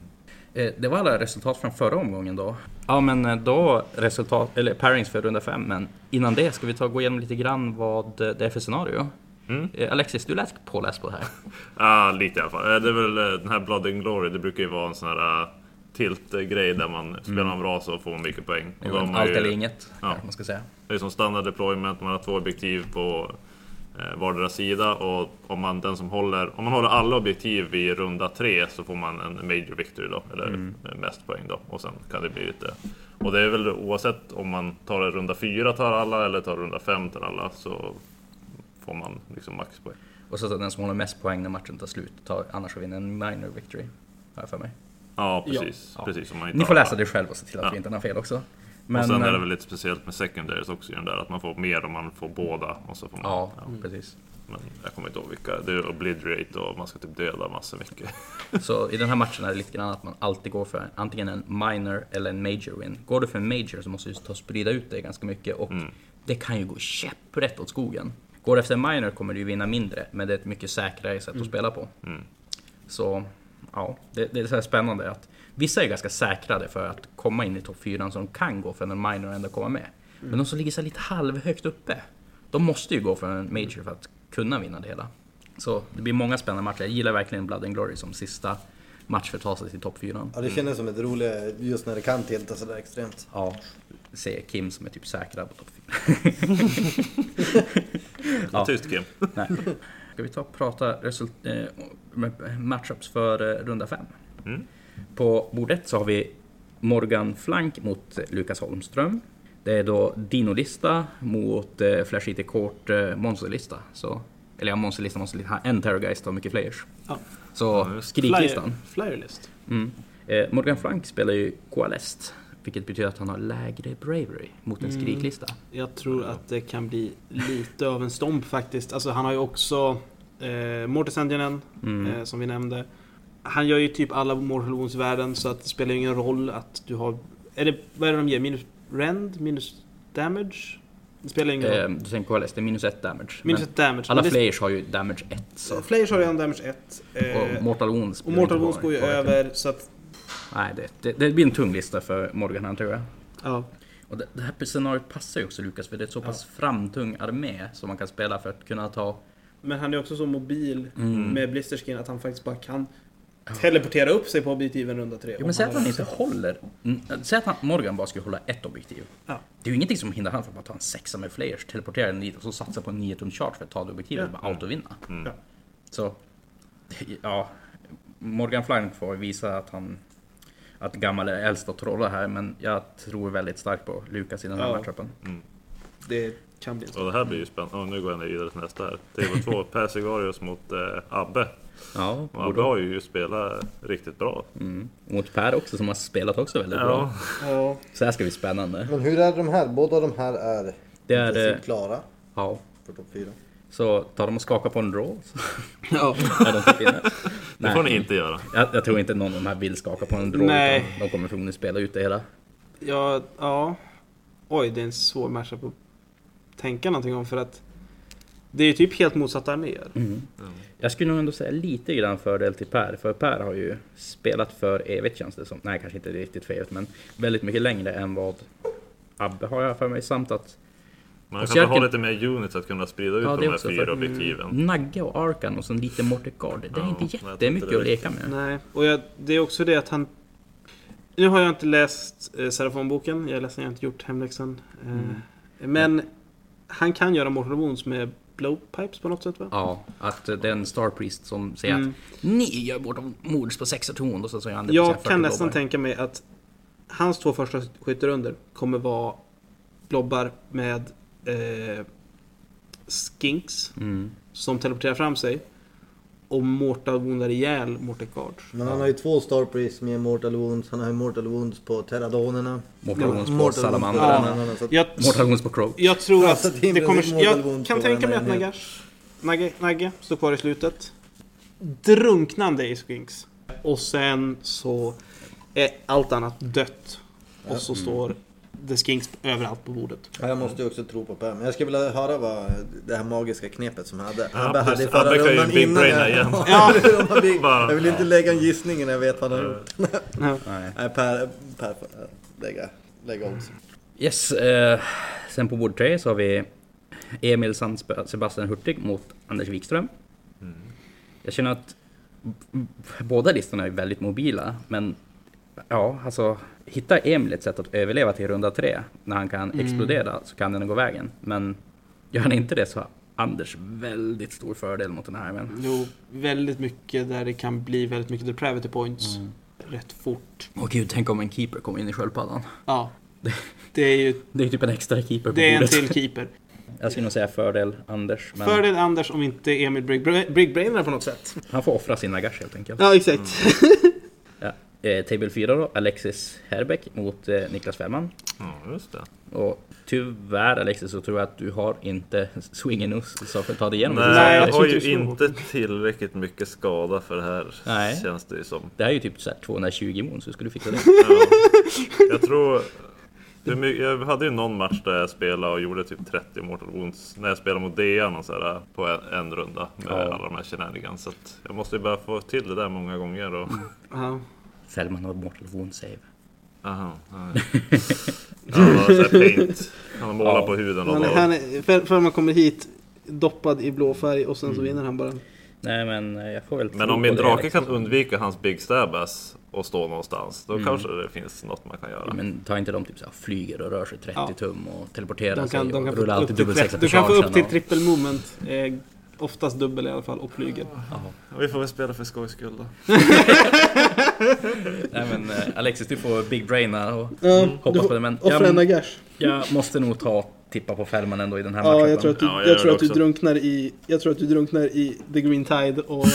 S1: Eh, det var alla resultat från förra omgången då. Ja, men då resultat, eller pairings för runda fem, men innan det ska vi ta och gå igenom lite grann vad det är för scenario.
S4: Mm.
S1: Alexis, du lät påläst på det här.
S4: Ja, lite i alla fall. Det är väl den här Blood and Glory, det brukar ju vara en sån här uh, tilt-grej där man spelar man bra så får man mycket poäng. Och
S1: Allt
S4: ju-
S1: eller inget,
S4: Ja.
S1: man ska säga.
S4: Det är som standard deployment, man har två objektiv på eh, vardera sida och om man, den som håller, om man håller alla objektiv vid runda tre så får man en major victory då, eller eh, mest poäng då. Och sen kan det bli lite... Och det är väl oavsett om man tar runda fyra tar alla eller tar runda fem tar alla så får man liksom maxpoäng.
S1: Och så att den som håller mest poäng när matchen tar slut, tar, annars vinner en minor victory. Har jag för mig.
S4: Ja, precis.
S1: Ja.
S4: precis man inte
S1: Ni får läsa det själv och se till att
S4: Ja.
S1: vi inte har fel också. Men,
S4: och sen är det
S1: eh,
S4: väl lite speciellt med secondaries också i den där, att man får mer om man får båda. Och så får man,
S1: Ja, precis.
S4: Men jag kommer inte ihåg vilka. Det är obliterate och man ska typ döda massor mycket.
S1: Så i den här matchen är det lite grann att man alltid går för antingen en minor eller en major win. Går du för en major så måste du ta och sprida ut det ganska mycket och
S4: Mm.
S1: det kan ju gå käpprätt åt skogen. Går du efter en minor kommer du ju vinna mindre, men det är ett mycket säkrare sätt att spela på.
S4: Mm.
S1: Så ja, det, det är så här spännande att vissa är ganska säkrade för att komma in i topp 4 så de kan gå för en minor och ändå komma med. Men de som ligger så lite halvhögt uppe, de måste ju gå för en major för att kunna vinna det hela. Så det blir många spännande matcher. Jag gillar verkligen Blood and Glory som sista match för att ta sig till topp 4.
S2: Ja, det kändes som ett roligt just när det kan tilta sådär extremt.
S1: Ja, säger Kim som är typ säkrad på topp 4.
S4: Ja. Tyst Kim.
S1: Nej. Ska vi ta och prata result, eh, matchups för eh, runda 5?
S4: Mm.
S1: På bordet så har vi Morgan Flank mot Lukas Holmström. Det är då Dino-lista mot eh, Flash IT Court eh, monsterlista. Så, eller ja, monsterlista, monsterlista. En Terrorgeist har mycket flayers.
S3: Ja.
S1: Så
S4: Ja,
S1: skriklistan.
S3: Flyer, flyerlist.
S1: Mm. Eh, Morgan Flank spelar ju Coalest. Vilket betyder att han har lägre bravery mot en
S3: Mm.
S1: skriklista.
S3: Jag tror att det kan bli lite av en stomp faktiskt. Alltså han har ju också eh, Mortis Enginen,
S1: Mm.
S3: eh, som vi nämnde. Han gör ju typ alla Mortal Wounds-värden, så att det spelar ju ingen roll att du har... Är det, vad är det de ger? Minus rend? Minus damage? Det spelar ingen roll.
S1: Eh, du tänker Coalest, det är minus ett damage.
S3: Minus
S1: Men
S3: ett damage.
S1: alla
S3: det-
S1: flayers har ju damage 1. Så.
S3: Flayers har redan damage 1. Eh,
S1: Och Mortal Wounds.
S3: och Mortal Wounds
S1: på-
S3: går ju
S1: på-
S3: över, så att...
S1: Nej, det, det, det blir en tung lista för Morgan här tror jag.
S3: Ja.
S1: Och det, det här scenariot passar ju också Lukas, för det är ett så pass framtung armé som man kan spela för att kunna ta...
S3: Men han är också så mobil
S1: Mm.
S3: med blisterskin att han faktiskt bara kan teleportera upp sig på objektiven runda tre.
S1: Jo, men säg att han inte håller... Mm, Säg att han, Morgan bara skulle hålla ett objektiv.
S3: Ja.
S1: Det är ju ingenting som hindrar han från att bara ta en sexa med flayers, teleportera den dit och så satsa på en 9 tum chart för att ta det objektivet och
S3: Ja.
S1: bara autovinna.
S4: Mm.
S3: Ja.
S1: Så... Ja... Morgan Flank får visa att han... Att gammal är äldst och trollar här, men jag tror väldigt starkt på Lukas i den här
S3: Ja.
S1: matchupen.
S3: Det kan bli en
S4: Och det här blir ju spännande. Och nu går jag vidare till nästa här. TV2, Per Sigarius mot eh, Abbe.
S1: Ja,
S4: Och Abbe har ju spelat riktigt bra.
S1: Mm. Mot Per också som har spelat också väldigt bra.
S4: Ja,
S3: Ja,
S1: Så här ska bli spännande.
S2: Men hur är de här? Båda de här är
S1: Det är... eh,
S2: klara
S1: Ja.
S2: för topp 4.
S1: Så tar de och skakar på en draw så
S3: ja.
S1: är de.
S4: Det får ni inte göra.
S1: Jag, jag tror inte någon av de här vill skaka på en
S3: Nej.
S1: utan de kommer förmodligen spela ut det hela.
S3: ja, ja. Oj, det är en svår matchup att tänka någonting om för att det är ju typ helt motsatta arméer.
S1: Jag skulle nog ändå säga lite grann fördel till Per, för Per har ju spelat för evigt känns det som. Nej, kanske inte riktigt för evigt, men väldigt mycket längre än vad Abbe har jag för mig. Samt att
S4: Man
S1: Och
S4: kanske har lite mer units att kunna sprida ut
S1: Ja,
S4: de här
S1: också,
S4: fyra objektiven.
S1: Nagge och Arkan och sen lite Morticard, det är
S4: Ja,
S1: inte jättemycket att leka med.
S3: Nej, och jag, det är också det att han... Nu har jag inte läst eh, Serafon-boken, jag är ledsen jag har inte gjort hemläxan. Eh,
S1: Mm.
S3: Men han kan göra Mortal Wounds med blowpipes på något sätt va?
S1: Ja, att det är en Star Priest som säger
S3: Mm.
S1: att ni gör bort mords på 6 ton och så säger han det
S3: Jag
S1: sina 40
S3: kan nästan
S1: blobbar.
S3: tänka mig att hans två första skytterunder kommer vara blobbar med eh, skinks
S1: Mm.
S3: som teleporterar fram sig och Mortal Woundar ihjäl Mortal Guards.
S2: Men han har ju två Star Priest med Mortal Wounds. Han har ju Mortal Wounds på Terradonerna.
S1: Mortal Wounds på
S2: Mortal
S1: Salamandrarna.
S2: Att-
S3: Jag,
S1: Mortal Wounds på Crow.
S3: jag tror
S2: Ja,
S3: att
S2: så det
S3: kommer... Jag kan tänka mig att Nagash, Nagge, Nagge står kvar i slutet. Drunknande i skinks. Och sen så är allt annat dött. Och så står The Skinks överallt på bordet.
S2: Ja, jag måste ju också tro på Per. Men jag skulle vilja höra vad det här magiska knepet som hade,
S4: Ja,
S2: Abbe hade i förra
S4: Abbe kan ju
S2: rundan
S4: big
S2: innan jag-
S4: igen.
S2: Ja, om han jag vill inte lägga en gissning när jag vet vad han har gjort.
S1: Nej.
S2: Per, per äh, lägga, lägga odds.
S1: Yes, eh, sen på bord tre så har vi Emil San Sebastian Hurtig mot Anders Wikström. Jag känner att båda listorna är väldigt mobila, men ja, alltså hittar Emil ett sätt att överleva till runda tre när han kan explodera så kan den gå vägen. Men gör han inte det så Anders väldigt stor fördel mot den här men
S3: Jo, väldigt mycket där det kan bli väldigt mycket depravity points.
S1: Mm.
S3: Rätt fort.
S1: Och gud, tänk om en keeper kommer in i sköldpaddan.
S3: Ja. Det är ju
S1: Det är typ en extra keeper på
S3: det är en
S1: bordet.
S3: till keeper.
S1: Jag skulle nog säga fördel Anders, men
S3: Fördel Anders om inte Emil Briggbainar på något sätt.
S1: han får offra sin nagash helt enkelt.
S3: Ja, exakt.
S1: Ja. Eh, table 4 då, Alexis Herbeck mot eh, Niklas Fällman.
S4: Ja, just det.
S1: Och tyvärr Alexis så tror jag att du har inte swingen så för att ta dig igenom
S4: Nej,
S3: jag
S4: jag har
S3: inte
S4: ju inte tillräckligt mycket skada för det här.
S1: Nej.
S4: Känns det ju som.
S1: Det här är ju typ så här 220 mån så skulle du fixa det.
S4: Ja. Jag tror... Jag hade ju någon match där jag spelade och gjorde typ 30 Mortal Wounds när jag spelade mot DN och sådär på en, en runda med
S1: Ja.
S4: alla de här shenanigans. Så att jag måste ju bara få till det där många gånger och...
S3: Ja.
S1: Fällman har mortal wound save.
S4: Aha, ja. Ja, det var så paint. Han har målat
S1: Ja.
S4: på huden och
S3: Han, han, är- för, för man kommer hit doppad i blå färg och sen så
S1: Mm.
S3: vinner han bara.
S1: Nej men eh, jag får väl
S4: Men om min
S1: på
S4: drake
S1: liksom.
S4: kan undvika hans Big Stabbas och stå någonstans, då
S1: Mm.
S4: kanske det finns något man kan göra.
S1: Men ta inte de typ så här, flyger och rör sig 30
S3: Ja.
S1: tum och teleporterar
S3: De kan,
S1: sig
S3: de kan
S1: och rullar
S3: upp
S1: alltid
S3: till,
S1: dubbelsexa
S3: 30, du kan få upp till trippel movement. Eh, oftast dubbel i alla fall och flyger.
S1: Ja.
S4: Vi får väl spela för skojs skull då.
S1: Nej men eh, Alexis du får big braina och
S3: Ja,
S1: hoppas
S3: du
S1: på
S3: får
S1: det men
S3: offra
S1: jag,
S3: en nagash.
S1: jag måste nog ta tippa på Fällman ändå i den här
S3: Ja,
S1: matchen.
S3: jag tror att du,
S4: Ja, jag
S3: jag
S4: gör
S3: tror
S4: det
S3: att du
S4: också.
S3: drunknar i... Jag tror att du drunknar i The Green Tide och...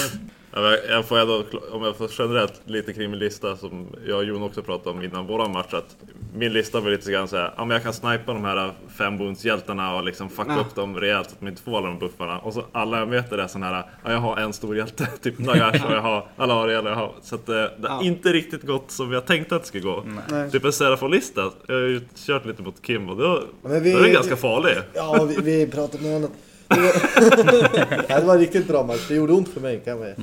S4: Jag får ändå, om jag får generellt lite kring min lista som jag och Jon också pratade om innan våran match att min lista var lite grann såhär, ja men jag kan snipa de här fem boons-hjältarna och liksom fucka
S3: Ja.
S4: upp dem rejält så att de inte får alla de buffarna. Och så alla jag möter är sån här, ja jag har en stor hjälte, typ Nagash och jag har Alariel och jag har... Så att det, det har
S3: Ja.
S4: inte riktigt gått som jag tänkte att det skulle gå.
S3: Nej.
S4: Typ en Serafon-lista, jag har ju kört lite mot Kim och då,
S2: Men vi-
S4: då är den ganska farlig.
S2: Ja, vi, vi pratade med honom. Nej, det var en riktigt bra match. Det gjorde ont för mig kan vi,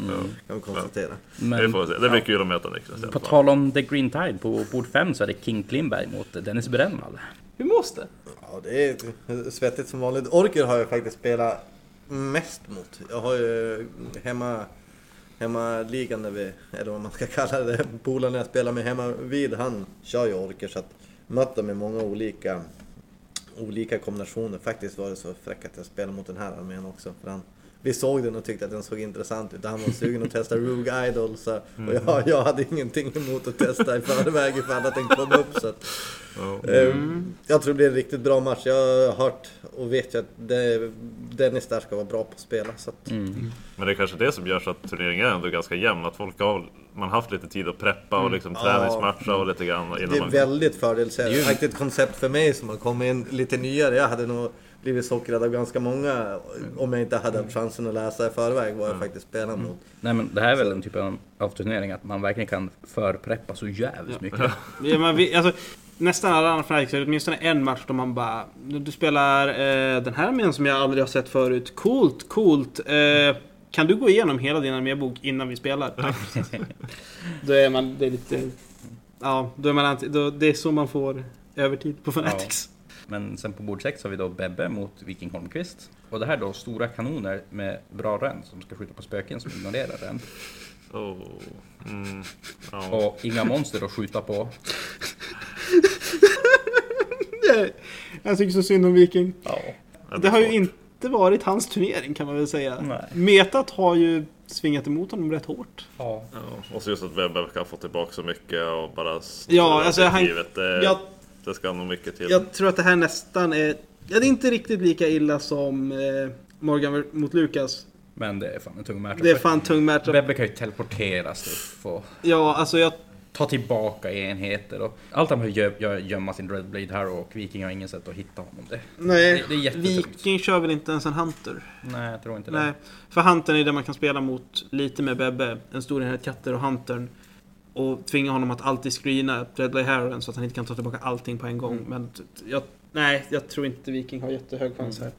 S2: kan vi konstatera.
S4: Vi
S1: Men
S4: får se. Det blir kul att möta Niklas
S1: på tal om The Green Tide på bord 5 så är det King Klimberg mot Dennis Brännvall.
S3: Hur måste?
S2: Ja, det är svettigt som vanligt. Orker har jag faktiskt spelat mest mot. Jag har ju hemma, hemmaligan, där vi, eller vad man ska kalla det, polaren jag spelar med hemma vid, han kör ju orker så att mött dem i många olika, olika kombinationer. Faktiskt var det så fräckt att jag spelade mot den här armén också. För han, vi såg den och tyckte att den såg intressant ut. Han var sugen att testa Rogue Idol så, och jag, jag hade ingenting emot att testa i förväg ifall att den kom upp. Så att. Eh, Jag tror det blir en riktigt bra match. Jag har hört och vet ju att det, Dennis där ska vara bra på att spela. Så att,
S1: Mm.
S4: Men det är kanske det som gör så att turneringen är ändå ganska jämn. Att folk har man haft lite tid att preppa och liksom träningsmatcha och lite grann innan
S2: det är
S4: man...
S2: väldigt fördelaktigt koncept för mig som har kommit in lite nyare. Jag hade nog blivit sockrad av ganska många om jag inte hade haft chansen att läsa i förväg vad jag faktiskt spelar mot.
S1: Nej men det här är väl en typ av, turnering att man verkligen kan förpreppa så jävligt mycket.
S3: Ja, men vi, alltså, nästan alla andra har åtminstone en match då man bara... Du spelar eh, den här armén som jag aldrig har sett förut. Coolt, coolt. Eh, kan du gå igenom hela din armébok innan vi spelar? Då är man... Det är lite... Ja, då är man då, det är så man får övertid på Fanatics.
S1: Men sen på bord 6 har vi då Bebbe mot Viking Holmqvist. Och det här då stora kanoner med bra rön som ska skjuta på spöken som ignorerar den.
S4: Oh. Mm. Ja.
S1: Och inga monster att skjuta på.
S3: Det- Jag tycker så synd om Viking.
S1: Ja.
S3: Det har ju inte varit hans turnering kan man väl säga.
S1: Nej.
S3: Metat har ju svingat emot honom rätt hårt.
S1: ja.
S4: Ja. Och så just att Webber kan få tillbaka så mycket och bara...
S3: Ja, alltså, han-
S4: Givet, det,
S3: Jag,
S4: det ska nog mycket till.
S3: jag tror att det här nästan är... Ja, det är inte riktigt lika illa som eh, Morgan mot Lukas.
S1: Men det är fan en tung matchup.
S3: Det är fan tung matchup.
S1: Bebbe kan ju teleporteras upp och
S3: Ja, alltså jag...
S1: ta tillbaka enheter och allt han behöver gö- gö- gömma sin Dreadblade här och Viking har ingen sätt att hitta honom. Det.
S3: Nej,
S1: Det- det.
S3: Viking kör väl inte ens en Hunter?
S1: Nej, jag tror inte det.
S3: Nej, för Huntern är det man kan spela mot lite med Bebbe. En stor enhet katter och Huntern. Och tvinga honom att alltid screena Dreadblade Harrowen så att han inte kan ta tillbaka allting på en gång.
S1: Mm.
S3: Men jag, nej, jag tror inte Viking har jättehög chans här.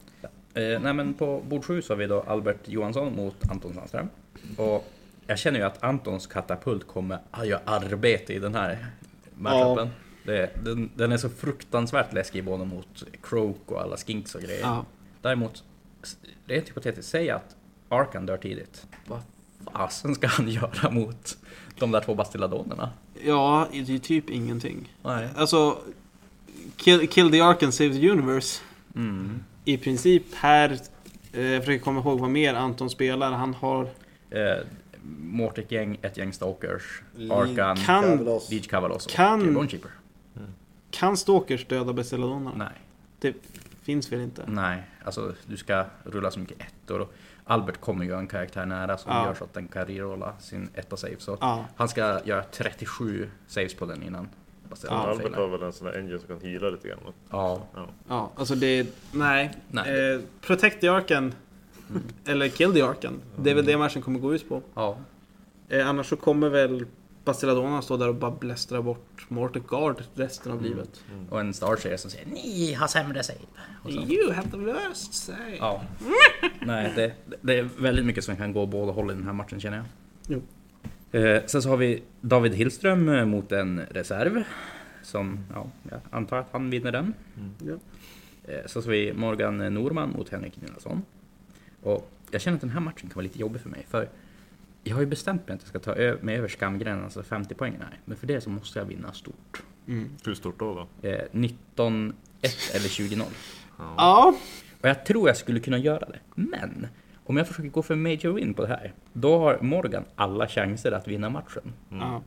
S1: Eh, nej men på bord 7 så har vi då Albert Johansson mot Anton Sandström. Och jag känner ju att Antons katapult kommer att göra arbete i den här matchupen. Det, den, den är så fruktansvärt läskig både mot Croak och alla skinks och grejer.
S3: Ja.
S1: Däremot, rent hypotetiskt, säg att Arkan dör tidigt. Vad fasen ska han göra mot de där två bastilladonerna?
S3: ja, det är typ ingenting.
S1: Nej.
S3: Alltså, kill, kill the Ark and save the universe.
S1: Mm.
S3: I princip här Eh, jag försöker komma ihåg vad mer Anton spelar. Han har...
S1: Eh, Mortic gäng, ett gäng Stalkers, Arkan,
S3: Kan-
S2: Cavalos.
S1: Leech och
S3: Kan-
S1: eh, Bonekeeper.
S3: Kan Stalkers döda Bestiladonna?
S1: Nej,
S3: Det finns väl inte?
S1: nej. Alltså du ska rulla så mycket ettor. Och Albert kommer ju en karaktär nära som
S3: Ja.
S1: gör så att den kan rerolla sin etta save. Så
S3: Ja.
S1: han ska göra 37 saves på den innan.
S3: Ja,
S4: Albert har väl en sån där engine som kan heala lite grann.
S1: Ja,
S3: Ja, alltså det... Nej.
S1: Nej.
S3: Eh, protect the Arken. Eller kill the Arken. Det är väl det matchen kommer gå ut på.
S1: ja.
S3: Eh, annars så kommer väl Bastiladona stå där och bara blästra bort Mortal Guard resten av livet.
S1: Och en Starshare som säger Ni har sämre save.
S3: You have the worst say.
S1: ja. Nej, det, det är väldigt mycket som kan gå båda håll i den här matchen känner jag.
S3: Jo.
S1: Eh, sen så har vi David Hillström eh, mot en reserv. Som, ja, jag antar att han vinner den.
S3: Ja.
S1: Eh, så har vi Morgan Norman mot Henrik Nilsson. Och jag känner att den här matchen kan vara lite jobbig för mig. För jag har ju bestämt mig att jag ska ta mig över skamgränsen, alltså 50 poäng här. Men för det så måste jag vinna stort.
S3: Mm.
S4: Hur stort då? då?
S1: Eh, 19-1 eller 20-0.
S3: Ja.
S1: Och jag tror jag skulle kunna göra det. Men om jag försöker gå för major win på det här, då har Morgan alla chanser att vinna matchen.
S3: ja.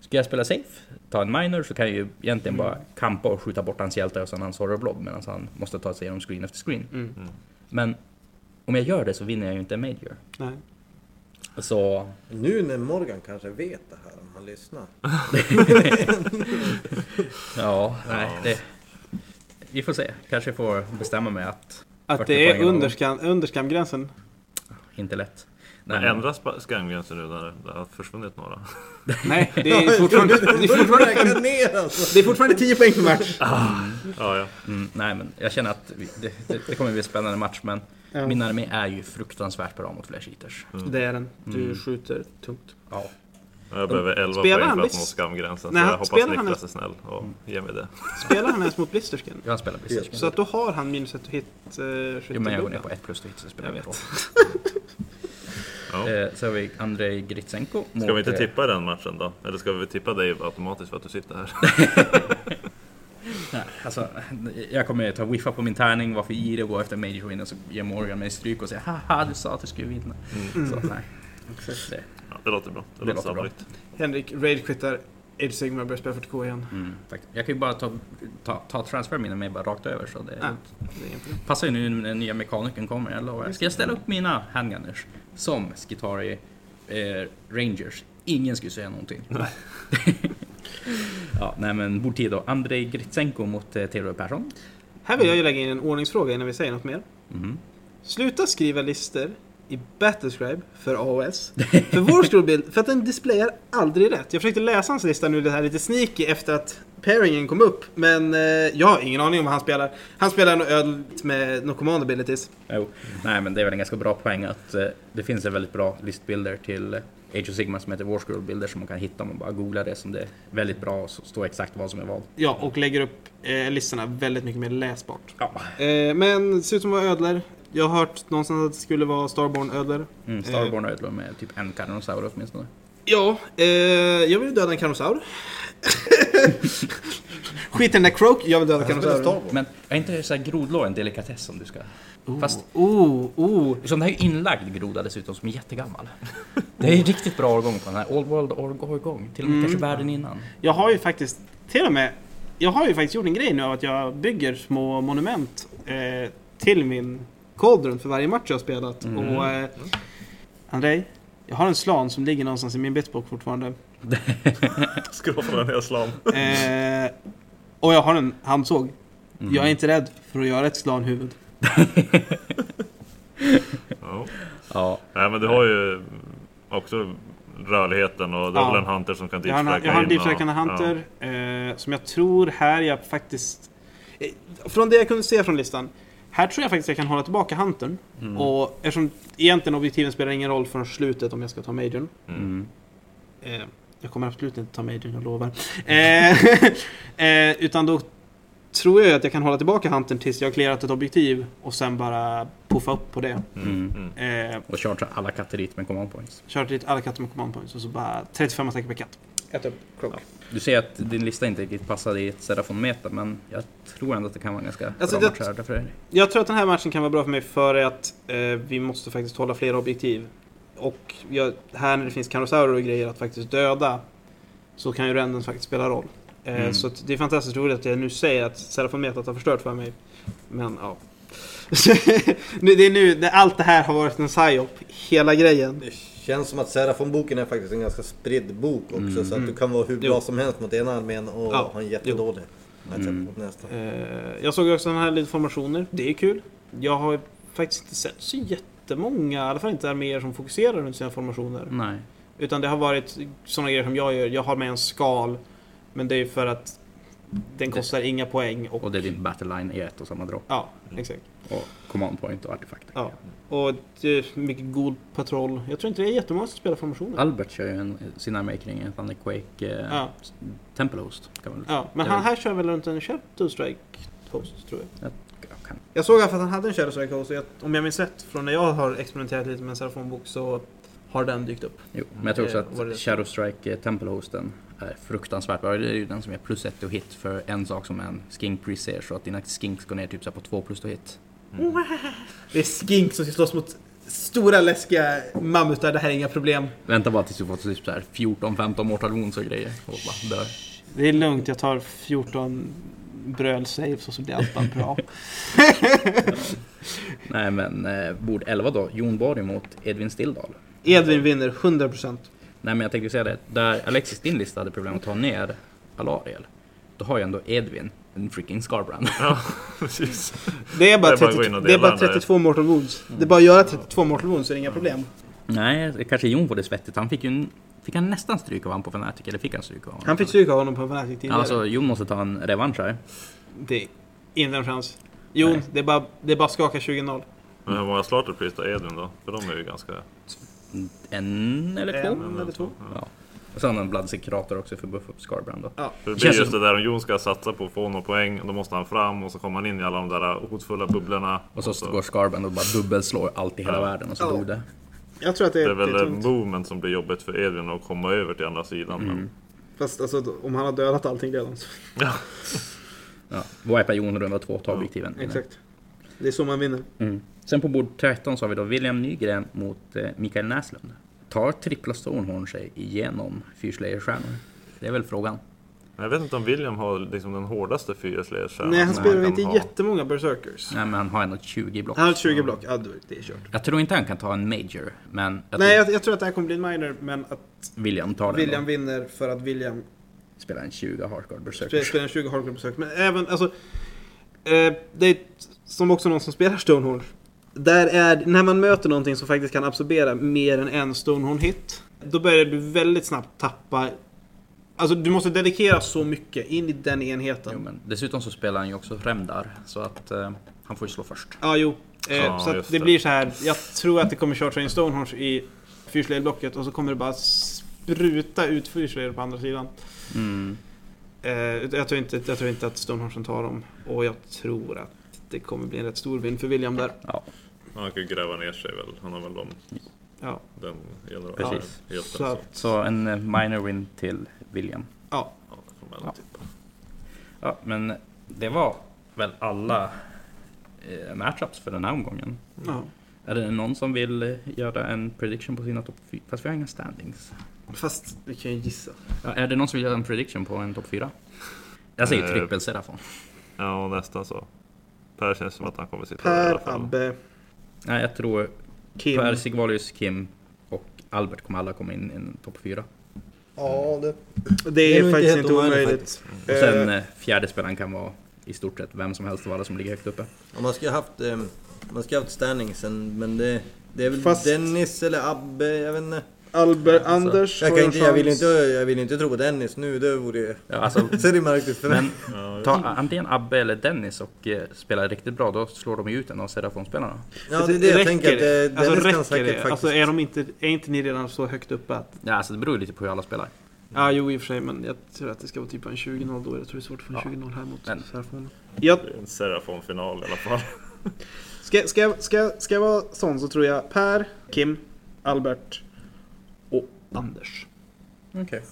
S1: Ska jag spela safe, ta en minor, så kan jag ju egentligen bara kampa och skjuta bort hans hjältar och sen hans horror blob medan han måste ta sig igenom screen efter screen.
S3: Mm.
S1: Men om jag gör det så vinner jag ju inte en major.
S3: Nej.
S1: Så
S2: Nu när Morgan kanske vet det här om han lyssnar.
S1: ja, nej, det... Vi får se. Kanske får bestämma mig att
S3: Att
S1: 40
S3: det är under, skam, under skamgränsen.
S1: inte lätt.
S4: Men
S1: Nej,
S4: ändras skamgränsen nu när det har försvunnit några?
S3: Nej, det är fortfarande, det är fortfarande,
S2: alltså.
S3: det är fortfarande 10 poäng per match.
S4: Ja, ja.
S1: Mm, nej, men jag känner att vi, det, det, det kommer bli en spännande match, men
S3: Ja.
S1: min armé är ju fruktansvärt bra mot Flash Eaters.
S3: Det är den. Du
S1: Mm.
S3: skjuter tungt.
S1: Ja.
S4: Jag behöver 11
S3: Spelar
S4: poäng
S3: han
S4: för att nå skamgränsen.
S3: Nej,
S4: så jag
S3: han-
S4: hoppas
S3: spelar han
S4: Niklas är snäll och ger mig det.
S3: Spelar han ens mot Blisterskin?
S1: Jag spelar Blizzard.
S3: Så att då har han minus ett hit uh,
S1: Jo, men jag går ner på 1 plus hit så spelar
S3: Jag
S1: det ingen
S3: vet.
S4: Ja.
S1: Eh, så har vi Andrei Gritsenko mot...
S4: Ska vi inte
S1: eh,
S4: tippa den matchen då? Eller ska vi tippa dig automatiskt för att du sitter här?
S1: Nej, alltså, jag kommer ta wiffa på min tärning, vara för girig och gå efter major win och så ger Morgan mig stryk och säga haha du sa att du skulle vinna.
S3: Mm.
S1: Så nej. Det,
S4: Ja, det låter bra. Det,
S1: Det
S4: låter
S1: låter bra.
S3: Henrik ragequittar Age Sigmar och börjar spela 40k igen.
S1: mm. Jag kan ju bara ta, ta, ta transfer mina med bara rakt över så det
S3: Ja, det
S1: passar ju nu när den nya mekanikern kommer, jag lovar. Ska jag ställa upp mina handgunners som Skitari eh, Rangers? Ingen skulle säga någonting. ja, nej men bordtid då. Andrei Gritsenko mot eh, Theodor Persson.
S3: Här vill jag ju lägga in en ordningsfråga innan vi säger något mer.
S1: Mhm.
S3: Sluta skriva listor i Battlescribe för AOS. För vår scrollbild, för att den displayar aldrig rätt. Jag försökte läsa hans lista nu det här lite sneaky efter att pairingen kom upp. Men eh, jag har ingen aning om vad han spelar. Han spelar nog öl med no command abilities.
S1: Jo, nej men det är väl en ganska bra poäng att eh, det finns en väldigt bra listbilder till Age of Sigma som heter War Scroll Bilder som man kan hitta om man bara googlar det som det är väldigt bra och står exakt vad som är vad.
S3: Ja, och lägger upp eh, listorna väldigt mycket mer läsbart.
S1: Ja.
S3: Eh, men det ser ut som att vara ödlor. Jag har hört någonstans att det skulle vara Starborn-ödlor.
S1: Mm, Starborn och ödlor med typ en Carnosaur åtminstone.
S3: Ja, eh, jag vill döda en Carnosaur. Skit i den där Croak, jag vill döda
S2: Jag spelar
S3: Carnosaur.
S2: Starborn.
S1: Men är inte så här grodlår en delikatess om du ska... Fast
S3: Oh, oh.
S1: som det här är ju inlagd groda dessutom som är jättegammal. Det är riktigt bra årgång på den här. Old World årgång. Till och med
S3: Mm.
S1: kanske världen innan.
S3: Jag har ju faktiskt, till och med, jag har ju faktiskt gjort en grej nu av att jag bygger små monument eh, till min Cauldron för varje match jag har spelat.
S1: Mm.
S3: Och eh, Andrei, jag har en slan som ligger någonstans i min bitbok fortfarande.
S4: Skroffar ner slam.
S3: Eh, och jag har en handsåg.
S1: Mm.
S3: Jag är inte rädd för att göra ett slanhuvud.
S4: Ja.
S1: Ja,
S4: Nej men du har ju också rörligheten och det är
S3: Ja.
S4: väl en hunter som kan
S3: en-
S4: deepstracka
S3: jag har en
S4: in
S3: deepstrikande hunter eh, som jag tror här jag faktiskt... Eh, från det jag kunde se från listan. Här tror jag faktiskt jag kan hålla tillbaka huntern.
S1: Mm.
S3: Och eftersom egentligen objektiven spelar ingen roll förrän slutet om jag ska ta majorn.
S4: Ja. Mm.
S1: mm.
S3: Eh, jag kommer absolut inte ta majorn, jag lovar. Eh, eh, utan då tror jag att jag kan hålla tillbaka huntern tills jag har clearat ett objektiv och sen bara puffa upp på det.
S4: Mm.
S1: Mm.
S4: Mm.
S3: Eh,
S1: Och chartra alla katter dit med command points.
S3: kört dit alla katter med command points och så bara 35 attacker per katt. äta upp Croak.
S1: Du ser att din lista inte riktigt passade i ett Serafon-meta, men jag tror ändå att det kan vara ganska
S3: Alltså,
S1: bra match här för dig.
S3: Jag tror att den här matchen kan vara bra för mig för att eh, vi måste faktiskt hålla flera objektiv. Och jag, här när det finns karosaurer och grejer att faktiskt döda så kan ju renden faktiskt spela roll. Eh,
S1: Mm.
S3: Så att det är fantastiskt roligt att jag nu säger att Serafon-metat har förstört för mig. Men ja. Det är nu, allt det här har varit en psyop, hela grejen.
S2: Det känns som att Serafon-boken är faktiskt en ganska spridd bok också.
S1: Mm.
S2: Så att du kan vara hur bra
S3: Jo.
S2: som helst mot ena armén och
S3: Ja,
S2: ha en jättedålig
S1: Mm.
S3: Eh, jag såg också den här lite formationer, det är kul. Jag har faktiskt inte sett så jättemånga, i alla fall inte arméer som fokuserar runt sina formationer.
S1: Nej.
S3: Utan det har varit sådana grejer som jag gör. Jag har med en skal. Men det är för att den kostar inga poäng. Och,
S1: Och det är din battle line i ett och samma drop.
S3: ja, exakt.
S1: Och command point och artefakter.
S3: Ja. Och det är mycket god patroll. Jag tror inte det är jättemånga som spelar formationer.
S1: Albert kör ju en, sin armé kring en Thunder Quake eh,
S3: Ja.
S1: Temple Host. Kan man,
S3: Ja, men
S1: det
S3: han här kör väl runt en Shadow Strike Host, tror jag.
S1: jag kan.
S3: Jag såg att han hade en Shadow Strike Host. Och jag, om jag minns rätt, från när jag har experimenterat lite med en Serafonbok så har den dykt upp.
S1: Jo, men jag tror också
S3: Eh, det?
S1: att Shadow Strike eh, Temple Hosten är fruktansvärt bra. Det är ju den som är plus ett to hit för en sak som en skink pre ser så att dina skinks går ner typ så på två plus to hit.
S3: Det är skink som ska slåss mot stora läskiga mammutar. Det här är inga problem.
S1: Vänta bara tills du får typ så här 14-15 mortal wounds och grejer. Och bara dör.
S3: Det är lugnt, jag tar 14 bröl-saves och så blir allt bara bra.
S1: Nej men eh, bord 11 då, Jon Borg mot Edvin Stilldal.
S3: Edvin vinner 100%.
S1: Nej men jag tänkte säga det, där Alexis din lista hade problem att ta ner Alariel. Då har ju ändå Edvin en freaking Scarbrand.
S4: Ja, precis.
S3: Det är bara,
S4: Det är bara att
S3: 30,
S4: gå in och
S3: det är bara
S4: den där.
S3: 32 mortal wounds. Det är bara att göra 32 mortal wounds så är det inga problem.
S1: Nej, det kanske Jon får det svettigt. Han fick ju en, Fick han nästan stryk av honom på Fnatic? Eller fick han stryk av honom?
S3: Han fick stryk av honom på Fnatic tidigare.
S1: Alltså, Jon måste ta en revansch här.
S3: Det är inte en chans. Jon, det är bara, det är bara skaka 20-0.
S4: Men hur många Slaughterpriest har Edvin då? För de är ju ganska...
S1: En eller två?
S3: En eller två.
S1: Ja. Och sen en Bloodseekrator också för buff upp Scarbrand då.
S3: Ja.
S4: För det blir just det där om Jon ska satsa på att få några poäng, då måste han fram och så kommer han in i alla de där hotfulla bubblorna.
S1: Och så, går Scarbrand och bara dubbelslår allt i hela
S4: Ja.
S1: världen och så
S3: Ja.
S1: dog det.
S3: Jag tror att det är,
S4: Det är väl
S3: det är
S4: movement som blir jobbigt för Edvin att komma över till andra sidan.
S1: Mm.
S4: Men,
S3: Fast alltså, om han har dödat allting redan så...
S1: Ja. Wipa Jon runda två, ta objektiven.
S3: Exakt. Det är så man vinner.
S1: Mm. Sen på bord 13 så har vi då William Nygren mot eh, Mikael Näslund. Tar trippla Stonehorn sig igenom Fyrslayer-stjärnor? Det är väl frågan.
S4: jag vet inte om William har liksom den hårdaste fyraslöjdsstjärnan.
S3: Nej, han spelar
S4: man
S3: inte
S4: ha.
S3: jättemånga berserkers.
S1: Nej, men han har ändå 20 block.
S3: Han har 20 block. Ja, det är kört.
S1: Jag tror inte han kan ta en major, men jag
S3: Nej,
S1: tror
S3: jag, jag tror att det här kommer bli en minor, men att
S1: William tar den.
S3: William
S1: Då.
S3: vinner för att William
S1: Spelar en 20 hardcore berserker.
S3: spelar en 20 hardcore besök. Men även, alltså... Eh, det är som också någon som spelar Stonehorn. Där är, när man möter någonting som faktiskt kan absorbera mer än en Stonehorn-hit. Då börjar du väldigt snabbt tappa... Alltså du måste dedikera så mycket in i den enheten.
S1: Jo, men dessutom så spelar han ju också Remdar, så att eh, han får ju slå först.
S3: Ja, jo. Eh,
S4: Ja,
S3: så det
S4: det.
S3: bjag så här. Jag tror att det kommer chartra in Stonehorns i fyrslayerblocket och så kommer det bara spruta ut fyrslayer på andra sidan.
S1: Mm.
S3: Eh, jag, tror inte, jag tror inte att Stonehorsen tar dem. Och jag tror att det kommer bli en rätt stor vinn för William där.
S1: Ja,
S4: Han kan ju gräva ner sig väl. Han har väl de,
S3: Ja.
S4: den generationen.
S1: Precis.
S4: Helt
S3: Så
S4: så.
S3: att-
S1: så en eh, minor win till William.
S3: Ja.
S4: Ja, det får man
S1: Ja.
S4: tippa.
S1: Ja, men det var väl alla eh, matchups för den här omgången.
S3: ja.
S1: Är det någon som vill eh, göra en prediction på sina topp 4? Fast vi har inga standings.
S3: Fast vi kan ju gissa.
S1: Ja, är det någon som vill göra en prediction på en topp 4? Jag säger trippel Serafon.
S4: Ja, och nästan så. Per känns som att han kommer sitta där i alla
S3: Per,
S4: fall.
S3: Abbe,
S1: Nej, jag tror
S3: Kim.
S1: Per Sigvalius, Kim och Albert kommer alla komma in i en topp 4.
S2: Ja, det,
S3: Det
S2: Det
S3: är,
S2: nog inte
S3: faktiskt
S2: helt
S3: inte
S2: omöjligt
S3: omöjligt.
S1: Och sen
S3: Eh,
S1: eh, fjärde spelaren kan vara i stort sett vem som helst av alla som ligger högt uppe.
S2: ja, man ska ha haft, eh, man ska ha haft standingsen, men det, det är väl
S3: Fast-
S2: Dennis eller Abbe, jag vet inte.
S3: Albert,
S1: Alltså,
S3: Anders
S2: Jag, kan inte, jag, vill inte, jag vill inte tro på Dennis nu, det vore ju...
S1: Ja, alltså,
S2: Så är det märkligt för mig.
S1: men
S4: Ja,
S1: ta antingen Abbe eller Dennis och eh, spelar riktigt bra, då slår de ju ut en av Serafon-spelarna.
S2: Ja, det är det jag
S3: Räcker
S2: tänker. Att,
S3: det?
S2: eh,
S3: Alltså,
S2: Dennis kan
S3: räcker
S2: säkert
S3: det?
S2: faktiskt...
S3: Alltså är, de inte, är inte ni redan så högt uppe att...
S1: Ja, alltså det beror ju lite på hur alla spelar.
S3: Ja, jo i och för sig, men jag tror att det ska vara typ en 20-0 då. Jag tror det är svårt att få en
S1: Ja.
S3: 20-0 här mot
S1: Men-
S3: Serafon. Jag,
S4: Det är en Serafon-final i alla fall.
S3: ska, ska, ska, ska jag vara sån så tror jag Per, Kim, Albert Anders.
S1: Okej.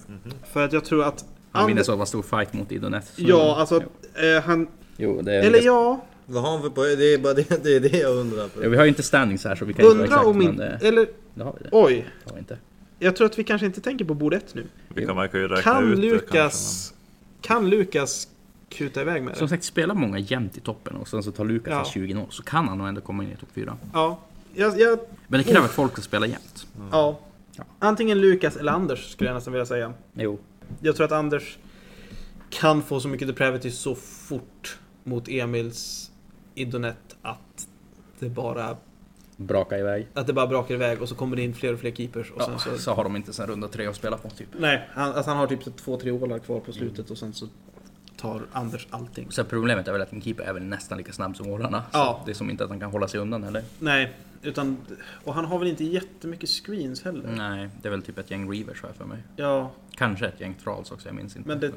S3: För att jag tror att...
S1: Han vinner
S3: And-
S1: så var stor fight mot Idonet.
S3: Ja, alltså eh, han...
S1: Jo, det är
S3: Eller ja,
S2: Vad har han för poäng? Det är bara det, det, är det jag undrar.
S1: Ja, vi har ju inte standings här så vi kan inte vara
S3: undra
S1: exakt
S3: om inte...
S1: det,
S3: Eller
S1: det har vi det.
S3: oj.
S1: det har vi inte.
S3: Jag tror att vi kanske inte tänker på bord ett nu.
S4: Vi kan verkar ju räkna
S3: Kan
S4: ut det
S3: Lukas... Kan Lukas kuta iväg med
S1: Som
S3: det?
S1: sagt, spelar många jämnt i toppen och sen så tar Lukas
S3: Ja.
S1: ja. 20 0 så kan han nog ändå komma in i topp 4.
S3: Ja. Jag, jag,
S1: Men det kräver att folk ska spela jämnt.
S3: ja. Antingen Lukas eller Anders skulle jag nästan vilja säga.
S1: Jo.
S3: Jag tror att Anders kan få så mycket depravity så fort mot Emils Idonet att det bara
S1: Braka iväg.
S3: att det bara brakar iväg och så kommer det in fler och fler keepers och sen
S1: Ja,
S3: så...
S1: så har de inte sen runda tre att spela på typ.
S3: Nej, han, alltså han har typ så två, tre ålar kvar på slutet och sen så tar Anders allting.
S1: Så problemet är väl att en keeper är väl nästan lika snabb som årarna. Så
S3: Ja.
S1: Det är som inte att han kan hålla sig undan heller.
S3: Nej, utan... Och han har väl inte jättemycket screens heller?
S1: Nej, det är väl typ ett gäng reavers har jag för mig.
S3: Ja,
S1: Kanske ett gäng thralls också, jag minns inte.
S3: men det,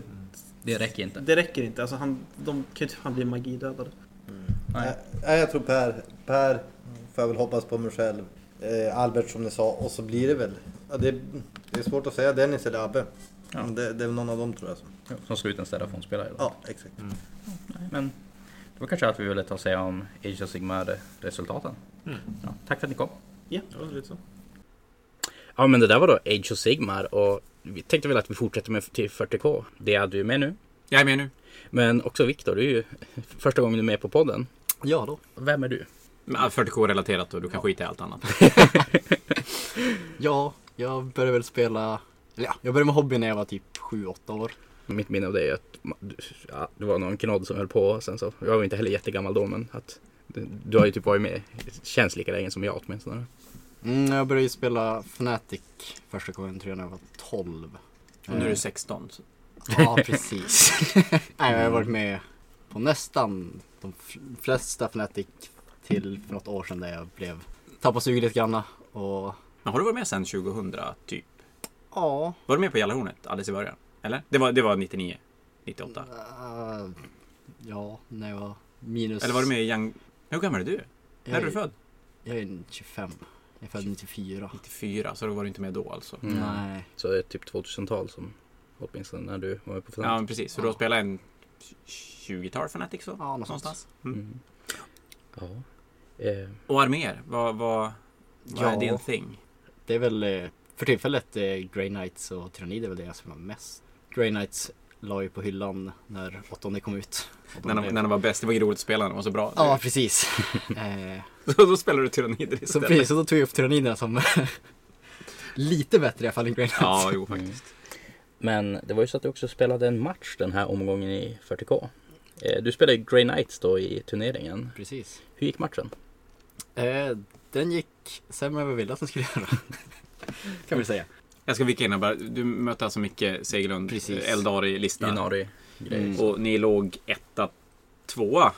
S1: det räcker inte.
S3: det räcker inte. Alltså han, de kan ju inte fan bli magidödade.
S1: Nej.
S2: Nej, jag tror Per. Per får jag väl hoppas på mig själv. Eh, Albert som ni sa. Och så blir det väl. Ja, det, det är svårt att säga Dennis eller Abbe.
S1: Ja.
S2: Men Det, det är väl någon av dem tror jag. Som.
S1: Ja, Som sluten Sterafon-spelare. då.
S2: Ja, exakt.
S1: Nej, men det var kanske allt vi ville ta och säga om Age of Sigmar-resultaten.
S4: Mm.
S1: Ja, tack för att ni kom.
S3: Ja.
S4: Ja, lite så.
S1: Ja, men det där var då Age of Sigmar och vi tänkte väl att vi fortsätter med till 40K. Det är du med nu.
S5: Jag är med nu.
S1: Men också Viktor, du är ju första gången du är med på podden.
S5: Ja då.
S1: Vem är du?
S5: Men, ja, 40K-relaterat och du kan skita i allt annat.
S6: Ja, jag började väl spela... Ja, jag började med hobby när jag var typ 7-8 år.
S1: Mitt minne av dig är att du, ja, det var någon knodd som höll på. Sen så, jag var inte heller jättegammal då, men att du, har ju typ varit med, känns lika länge som jag åtminstone.
S6: Mm, jag började ju spela Fnatic första gången tror jag när jag var 12.
S5: Och nu är
S6: Eh,
S5: du 16. Så.
S6: Ja, precis. Nej, jag har varit med på nästan de flesta Fnatic till för något år sedan där jag blev tappade suget lite grann och
S5: Men har du varit med sedan 2000 typ?
S6: Ja,
S5: Var du med på Jallarhornet alldeles i början? Eller? Det var, det var 99? 98?
S6: äh, ja, när jag var minus.
S5: Eller var du med i Young... Hur gammal är du?
S6: Jag
S5: När är du född?
S6: Jag är 25. Jag är född 94.
S5: 94, så då var du inte med då alltså?
S1: Mm.
S6: Nej.
S1: Så det är typ 2000-tal som åtminstone när du var med på
S5: Ja,
S1: Fnatic.
S5: men precis. Så du har spelat en 20-tal Fnatic så?
S6: Ja.
S5: Någonstans? Mm.
S1: Mm. Ja. Eh,
S5: Och arméer, vad, vad, vad
S6: Ja.
S5: är din thing?
S6: Det är väl eh, för tillfället eh, Grey Knights och Tyrannid är väl det jag spelar mest. Grey Knights la ju på hyllan när åttonde kom ut.
S5: När de,
S6: blev-
S5: när de var bäst, det var ju roligt att spela när de var så bra.
S6: Ja, precis. eh,
S5: Så då spelar du Tyrannider
S6: så
S5: istället.
S6: precis, och då tog jag upp Tyranniderna som lite bättre i alla fall än Grey Knights.
S5: Ja, jo faktiskt.
S1: Men det var ju så att du också spelade en match den här omgången i 40K. Eh, Du spelade Grey Knights då i turneringen.
S6: Precis.
S1: Hur gick matchen?
S6: Eh, den gick sämre än vad vi ville att den skulle göra. Kan vi säga.
S5: Jag ska vika in bara. Du mötte alltså Micke Segerlund,
S6: Precis.
S5: eh, Eldari-lista.
S1: Inari.
S6: Mm.
S5: Och ni låg etta, tvåa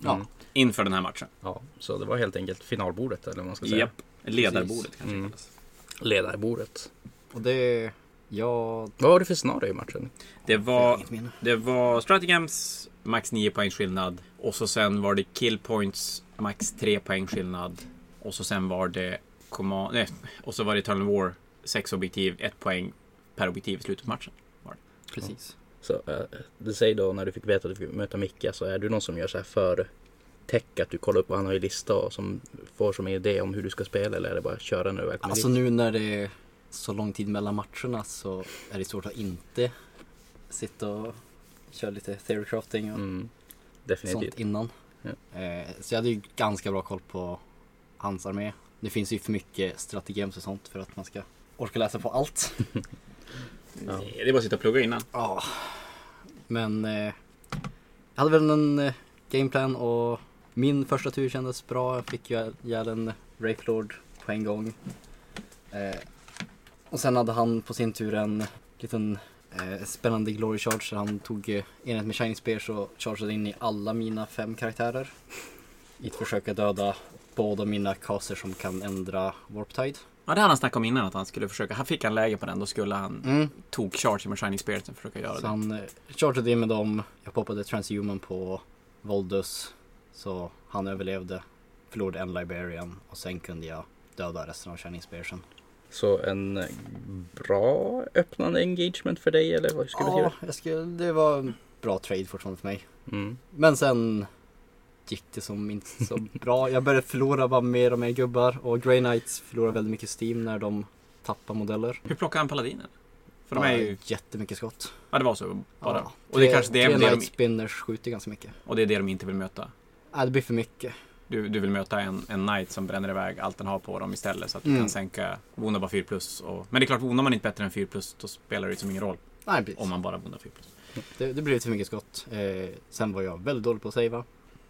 S6: Ja.
S5: Inför den här matchen.
S1: Ja, så det var helt enkelt finalbordet eller vad man ska säga.
S5: Japp. Ledarbordet kanske
S1: Mm.
S5: kallas.
S1: Ledarbordet.
S6: Och det, ja,
S1: Vad var det för scenario i matchen?
S5: Det var, det var Stratigams max 9 poängs skillnad. Och så sen var det kill points max 3 poängs skillnad. Och så sen var det command, nej, och så var det Eternal War 6 objektiv, 1 poäng per objektiv i slutet på matchen.
S6: Precis.
S1: Så det säger då när du fick veta att du fick möta Micke, så är du någon som gör så här för tech att du kollar upp vad han har i lista och som får som idé om hur du ska spela eller är det bara att köra när du väl kommer
S6: Alltså
S1: dit?
S6: nu när det är så lång tid mellan matcherna så är det svårt att inte sitta och köra lite theory crafting och
S1: Mm,
S6: sånt innan.
S1: Ja.
S6: Eh, så jag hade ju ganska bra koll på hans armé. Det finns ju för mycket strategems och sånt för att man ska orka läsa på allt.
S1: Ja.
S5: Det var att sitta och plugga innan.
S6: Ja. Men eh, jag hade väl en eh, gameplan och min första tur kändes bra. Jag fick ju ihjäl en Rape Lord på en gång. Eh, och sen hade han på sin tur en liten eh, spännande Glory Charge. där Han tog eh, enhet med Shining Spears och chargeade in i alla mina fem karaktärer. I ett försök att döda båda mina caster som kan ändra Warp Tide.
S5: Ja, det hade han snackat om innan att han skulle försöka. Han fick han läge på den, då skulle han
S6: Mm.
S5: tog charge med Shining Spirit och försöka göra
S6: Så
S5: det.
S6: han eh, chargeade in med dem. Jag poppade Transhuman på Voldus. Så han överlevde. Förlorade en Liberian och sen kunde jag döda resten av Shining Spearsen.
S1: Så en bra öppnande engagement för dig eller vad skulle du
S6: Ja,
S1: säga?
S6: jag skulle, det var en bra trade fortfarande för mig.
S1: Mm.
S6: Men sen gick det som inte så bra. Jag började förlora bara mer och mer gubbar och Grey Knights förlorar väldigt mycket Steam när de tappar modeller.
S5: Hur plockar han paladinen? För de är ju...
S6: Jättemycket skott.
S5: Ja, det var så bara.
S6: Ja,
S5: och det är kanske det,
S6: tre
S5: det, de,
S6: spinners skjuter ganska mycket.
S5: och det är det de inte vill möta.
S6: Nej, det blir för mycket.
S5: Du, du vill möta en, en knight som bränner iväg allt den har på dem istället så att du
S6: Mm.
S5: kan sänka Wona bara 4 plus. Och, men det är klart, Wona man inte bättre än 4 plus då spelar det ju som ingen roll
S6: Nej, precis.
S5: om man bara Wona 4 plus.
S6: Det, det blev för mycket skott. Eh, sen var jag väldigt dålig på att savea.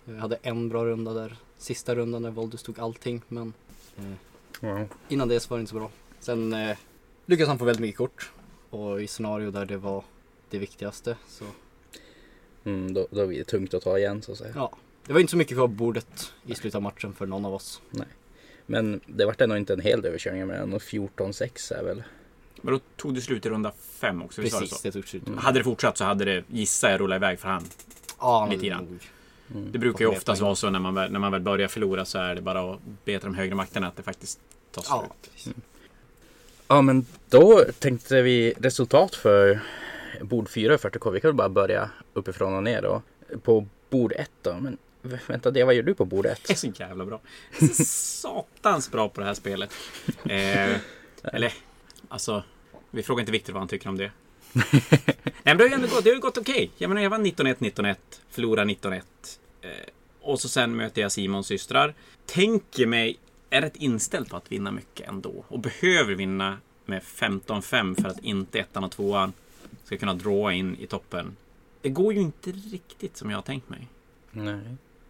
S6: Jag hade en bra runda där. Sista rundan när Voldus tog allting. Men eh,
S1: Ja.
S6: innan det så var det inte så bra. Sen eh, lyckades han få väldigt mycket kort. Och i scenario där det var det viktigaste. Så
S1: Mm, då, då blir det tungt att ta igen så att säga.
S6: ja, det var inte så mycket kvar på bordet i slutet av matchen för någon av oss.
S1: Men det vart ändå inte en hel överkörning men ändå 14-6 är väl.
S5: Men då tog det slut i runda 5 också, det
S6: Precis,
S5: så?
S6: det tog slut.
S1: Mm.
S5: Hade det fortsatt så hade det, gissar jag, rullat iväg för hand.
S6: Ja, han
S5: Lite grann.
S1: Mm.
S5: Det brukar ju
S6: Och
S5: oftast vara så när man, väl, när man väl börjar förlora så är det bara att be till de högre makterna att det faktiskt tar slut.
S6: Ja, precis.
S1: Ja men då tänkte vi resultat för bord 4 40K. Vi kan väl bara börja uppifrån och ner då. På bord 1 då. Men vänta det, vad gör du på bord 1?
S5: Det är så jävla bra. Jag är så satans bra på det här spelet. Eh, eller, alltså, vi frågar inte Viktor vad han tycker om det. Nej men det har ju ändå gått, det har ju gått okej. Jag menar jag vann 19-1, 19-1, förlorade 19-1. Eh, och så sen möter jag Simons systrar. Tänker mig, är rätt inställd på att vinna mycket ändå. Och behöver vinna med 15-5 för att inte ettan och tvåan ska kunna dra in i toppen. Det går ju inte riktigt som jag har tänkt mig.
S1: Nej.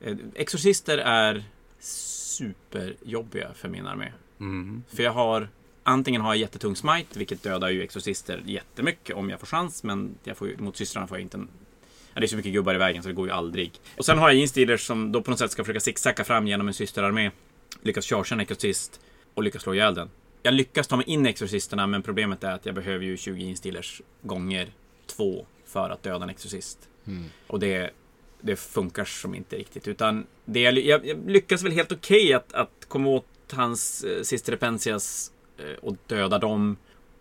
S5: Eh, Exorcister är superjobbiga för min armé.
S1: Mm.
S5: För jag har Antingen har jag jättetung smite, vilket dödar ju exorcister jättemycket om jag får chans. Men jag får ju, mot systrarna får jag inte en... Ja, det är så mycket gubbar i vägen så det går ju aldrig. Och sen har jag instealers som då på något sätt ska försöka zigzacka fram genom en systerarmé. Lyckas chargea en exorcist och lyckas slå ihjäl den. Jag lyckas ta mig in i exorcisterna men problemet är att jag behöver ju 20 instealers gånger två för att döda en exorcist.
S6: Mm.
S5: Och det, det funkar som inte riktigt. Utan det jag, jag, lyckas väl helt okej att, att komma åt hans eh, Sister Repensias och döda dem.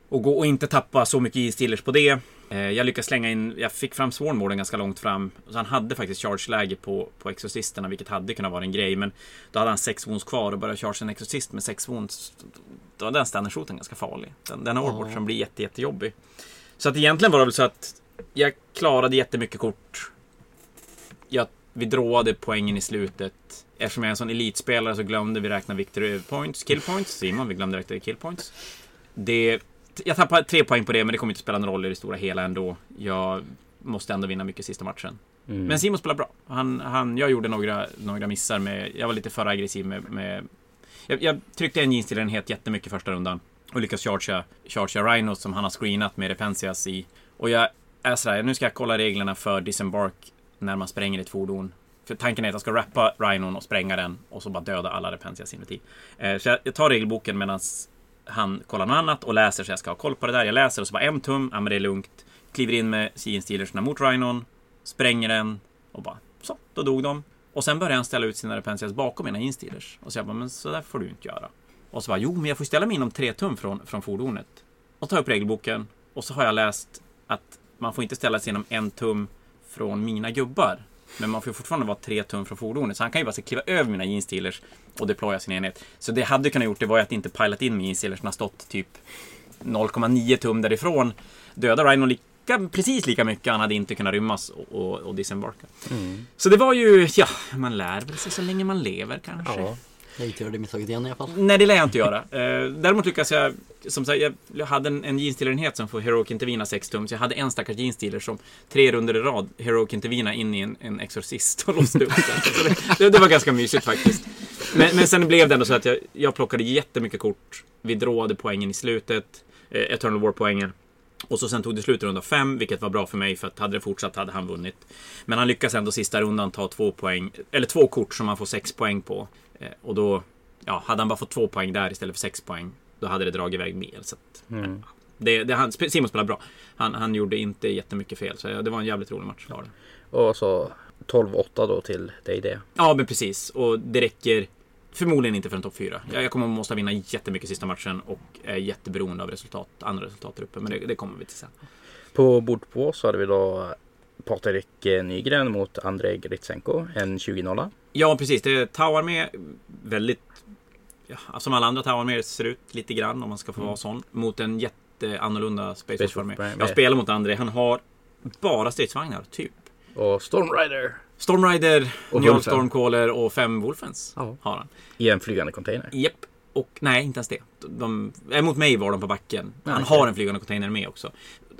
S5: Och gå och inte tappa så mycket instillers på det. Eh, jag lyckas slänga in, jag fick fram Swarmorden ganska långt fram. Så han hade faktiskt charge-läge på, på exorcisterna, vilket hade kunnat vara en grej. Men då hade han sex wounds kvar och började charge en exorcist med sex wounds. Då var den standard ganska farlig. Den, den har som blir jätte, jättejobbig. Så att egentligen var det väl så att jag klarade jättemycket kort. Jag, vi dråade poängen i slutet. Eftersom jag är en sån elitspelare så glömde vi räkna victory points, kill points. Simon, vi glömde räkna kill points. Det, jag tappade tre poäng på det, men det kommer inte spela någon roll i det stora hela ändå. Jag måste ändå vinna mycket sista matchen.
S1: Mm.
S5: Men Simon spelar bra. Han, han, jag gjorde några, några missar med... Jag var lite för aggressiv med... med jag, jag tryckte en jeans-enhet jättemycket första rundan. Och lyckas chargea, chargea Rhinos som han har screenat med Repensias i. Och jag är sådär, nu ska jag kolla reglerna för disembark när man spränger ett fordon. För tanken är att jag ska rappa Rhinon och spränga den och så bara döda alla repentias inuti. Eh, så jag, jag tar regelboken medan han kollar något annat och läser så jag ska ha koll på det där. Jag läser och så bara en tum, ja men det är lugnt. Kliver in med Jeans-stealersna mot Rhinon. Spränger den och bara så, då dog de. Och sen börjar han ställa ut sina repentias bakom mina instealers. Och så jag bara, men så där får du inte göra. Och så bara, jo men jag får ställa mig inom tre tum från, från fordonet. Och tar upp regelboken. Och så har jag läst att man får inte ställa sig inom en tum från mina gubbar. Men man får fortfarande vara tre tum från fordonet. Så han kan ju bara så kliva över mina jeans-stealers och deploya sin enhet. Så det jag hade kunnat gjort det var ju att inte pilat in med jeans-stealers som har stått typ 0,9 tum därifrån. Döda Rhino lika, precis lika mycket. Han hade inte kunnat rymmas och, och, och disembarka.
S1: Mm.
S5: Så det var ju, ja, man lär väl sig så länge man lever kanske.
S1: Ja.
S6: Jag inte göra det misstaget igen i alla fall.
S5: Nej, det lär jag inte göra. Eh, däremot lyckas jag, som sagt, jag hade en, en jeansdealerenhet som får Heroic Intervina 6 tum, så jag hade en stackars jeansdealer som tre runder i rad Heroic Intervina in i en, en exorcist och låste upp den. Det, det, det var ganska mysigt faktiskt. Men, men sen blev det ändå så att jag, jag plockade jättemycket kort. Vi dråade poängen i slutet, eh, Eternal War-poängen. Och så sen tog det slut i runda fem, vilket var bra för mig för att hade det fortsatt hade han vunnit. Men han lyckas ändå sista rundan ta två poäng, eller två kort som han får sex poäng på. Eh, och då, ja, hade han bara fått två poäng där istället för sex poäng, då hade det dragit iväg mer. Så att,
S1: Mm.
S5: det, det, han, Simon spelade bra. Han, han gjorde inte jättemycket fel, så det var en jävligt rolig match.
S1: Och så 12-8 då till dig det.
S5: Ja, men precis. Och det räcker Förmodligen inte för en topp 4. Jag, jag kommer att måste vinna jättemycket sista matchen och är jätteberoende av resultat, andra resultat där uppe. Men det, det kommer vi till sen.
S1: På bord två så hade vi då Patrik Nygren mot Andrei Gritsenko, en 20-0.
S5: Ja, precis. Det är Tauarmé. Väldigt... Ja, som alla andra Tauarmé ser ut lite grann, om man ska få vara sån. Mot en jätteannorlunda Space Force. Jag spelar mot André. Han har bara stridsvagnar, typ.
S1: Och Stormrider
S5: Stormrider,
S1: Och
S5: Njal. Stormcaller och fem Wolfens
S1: Ja.
S5: har han.
S1: i en flygande container.
S5: Japp. Och nej, inte ens det. De, äh, mot mig var de på backen. Han
S1: okej.
S5: har en flygande container med också.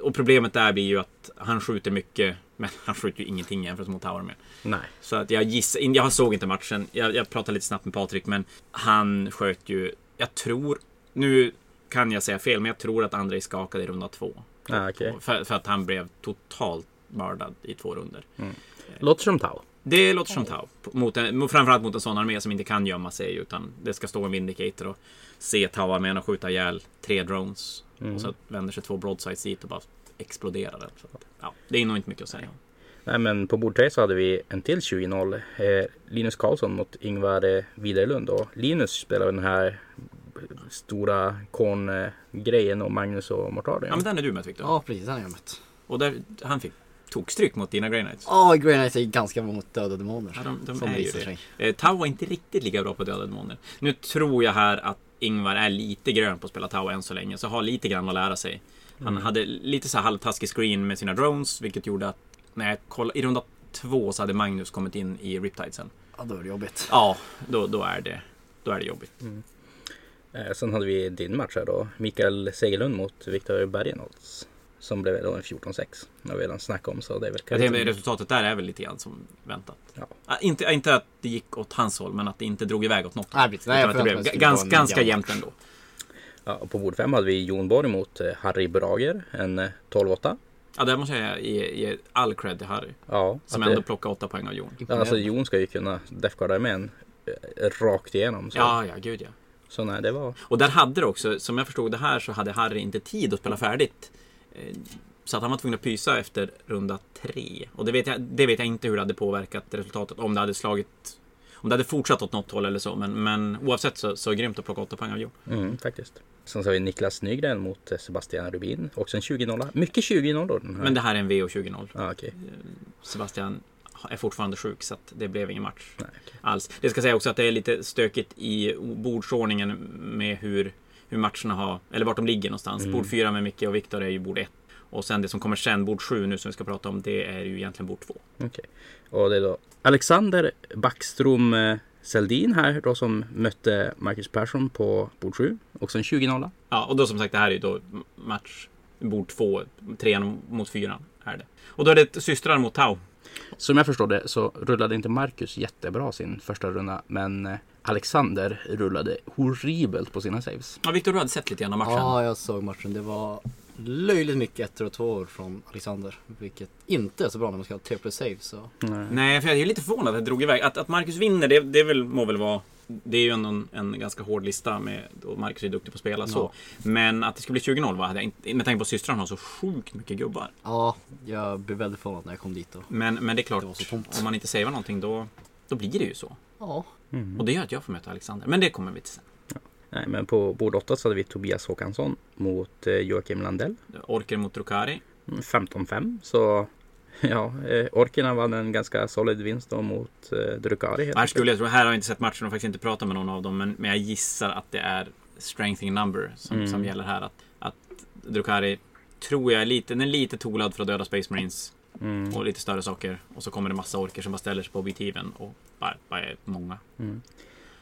S5: Och problemet där blir ju att han skjuter mycket, men han skjuter ju ingenting jämfört mot Tower med.
S1: Nej.
S5: Så att jag gissar, jag såg inte matchen. Jag, jag pratade lite snabbt med Patrik, men han sköt ju, jag tror, nu kan jag säga fel, men jag tror att Andrei skakade i runda två.
S1: Ah, okej.
S5: För, för att han blev totalt mördad i två runder.
S1: Låter som Tau.
S5: Det låter som Tau. Mot en, framförallt mot en sån armé som inte kan gömma sig utan det ska stå en Vindicator och se Tau-armén och skjuta ihjäl tre drones. Och så vänder sig två broadsides dit och bara exploderar den. Så ja, det är nog inte mycket att säga.
S1: Nej, men på bord tre så hade vi en till 20-0. Eh, Linus Karlsson mot Ingvar eh, Widerlund. Och Linus spelar den här stora kon-grejen och Magnus och Mortarion.
S5: Ja men den är du med Victor.
S6: Ja, precis. Han har jag mött.
S5: Och där, han fick tokstryk mot dina Grey Knights.
S6: Ja, Grey Knights är ganska mot döda demoner.
S5: Ja, de, de
S6: som
S5: är ju det. Eh, Tau var inte riktigt lika bra på döda demoner. Nu tror jag här att Ingvar är lite grön på att spela Tau än så länge, så har lite grann att lära sig. Han hade lite så här halvtaskig screen med sina drones, vilket gjorde att när jag kollade, i runda två så hade Magnus kommit in i Riptidesen.
S6: Ja, då är det jobbigt.
S5: Ja, då, då, är, det, då är det jobbigt.
S1: Eh, sen hade vi din match här då. Mikael Segerlund mot Viktor Bergenholtz. Som blev då en 14-6. Det har vi redan snackat om så det är väl
S5: Jag tänker, resultatet där är väl lite grann som väntat.
S1: Ja.
S5: Ah, inte, inte att det gick åt hans håll, men att det inte drog iväg åt något.
S6: Nej, precis. Nej, jag
S5: att det blev
S6: att
S5: ganska, ganska
S6: jämn
S5: jämnt ändå.
S1: Ja, och på bord fem hade vi Jon Borg mot eh, Harry Brager. En eh, 12-8.
S5: Ja, där måste jag ge, ge all cred till Harry.
S1: Ja,
S5: Som ändå
S1: det,
S5: plockade åtta poäng av Jon.
S1: ja, alltså Jon ska ju kunna Defgarda med en eh, rakt igenom. Så,
S5: Ja, ja, gud ja.
S1: så nej, det var...
S5: Och där hade det också, som jag förstod det här, så hade Harry inte tid att spela färdigt. Eh, Så att han var tvungen att pysa efter runda tre. Och det vet, jag, det vet jag inte hur det hade påverkat resultatet. Om det hade slagit... Om det hade fortsatt åt något håll eller så. Men, men oavsett så, så är det grymt att plocka åtta poäng av Jon.
S1: Mm, faktiskt. Sen så har vi Niklas Nygren mot eh, Sebastian Rubin. Också en 20-0. Mycket 20-0 då. Den här.
S5: Men det här är en VO20-0.
S1: Ja, okej.
S5: Sebastian är fortfarande sjuk så att det blev ingen match
S1: Nej, okej.
S5: alls. Det ska säga också att det är lite stökigt i bordsordningen med hur, hur matcherna har, eller vart de ligger någonstans.
S1: Mm.
S5: Bord 4 med Micke och Viktor är ju bord 1. Och sen det som kommer sen, bord 7 nu som vi ska prata om, det är ju egentligen bord 2.
S1: Okej. Och det är då Alexander Backstrom eh, Seldin här då som mötte Marcus Persson på bord 7. Också en 20-0.
S5: Ja, och då som sagt, det här är ju då match bord 2, 3 mot 4 är det. Och då är det systrar mot Tau.
S1: Som jag förstår det så rullade inte Marcus jättebra sin första runda. Men eh, Alexander rullade horribelt på sina saves.
S5: Ja, Viktor, du hade sett lite grann av matchen.
S6: Ja, jag såg matchen. Det var löjligt mycket ettor och tvåor från Alexander. Vilket inte är så bra när man ska ha triple save. Så.
S1: Nej.
S5: Nej, för jag är lite förvånad att det drog iväg. Att, att Marcus vinner, det, det väl, må väl vara... Det är ju ändå en, en ganska hård lista med, och Marcus är duktig på att spela så. Men att det skulle bli 20-0 var med tanke på att systrarna har så sjukt mycket gubbar.
S6: Ja, jag blev väldigt förvånad när jag kom dit. Och...
S5: Men, men det är klart,
S6: Det var så tomt.
S5: om man inte savear någonting då, då blir det ju så.
S6: Ja,
S5: Och det gör att jag får möta Alexander. Men det kommer vi till sen.
S1: Nej, men på bord 8 så hade vi Tobias Håkansson mot eh, Joakim Landell.
S5: Orker mot Drukari.
S1: Mm, 15-5. Så ja, eh, Orkerna vann en ganska solid vinst då mot eh, Drukari.
S5: Här skulle jag tro, här har jag inte sett matchen och faktiskt inte pratat med någon av dem. Men, men jag gissar att det är strengthening number som,
S1: Mm.
S5: som gäller här. Att, att Drukari tror jag är lite, den är lite tolad för att döda Space Marines.
S1: Mm.
S5: och lite större saker. Och så kommer det massa orker som bara ställer sig på objektiven och bara, bara är många.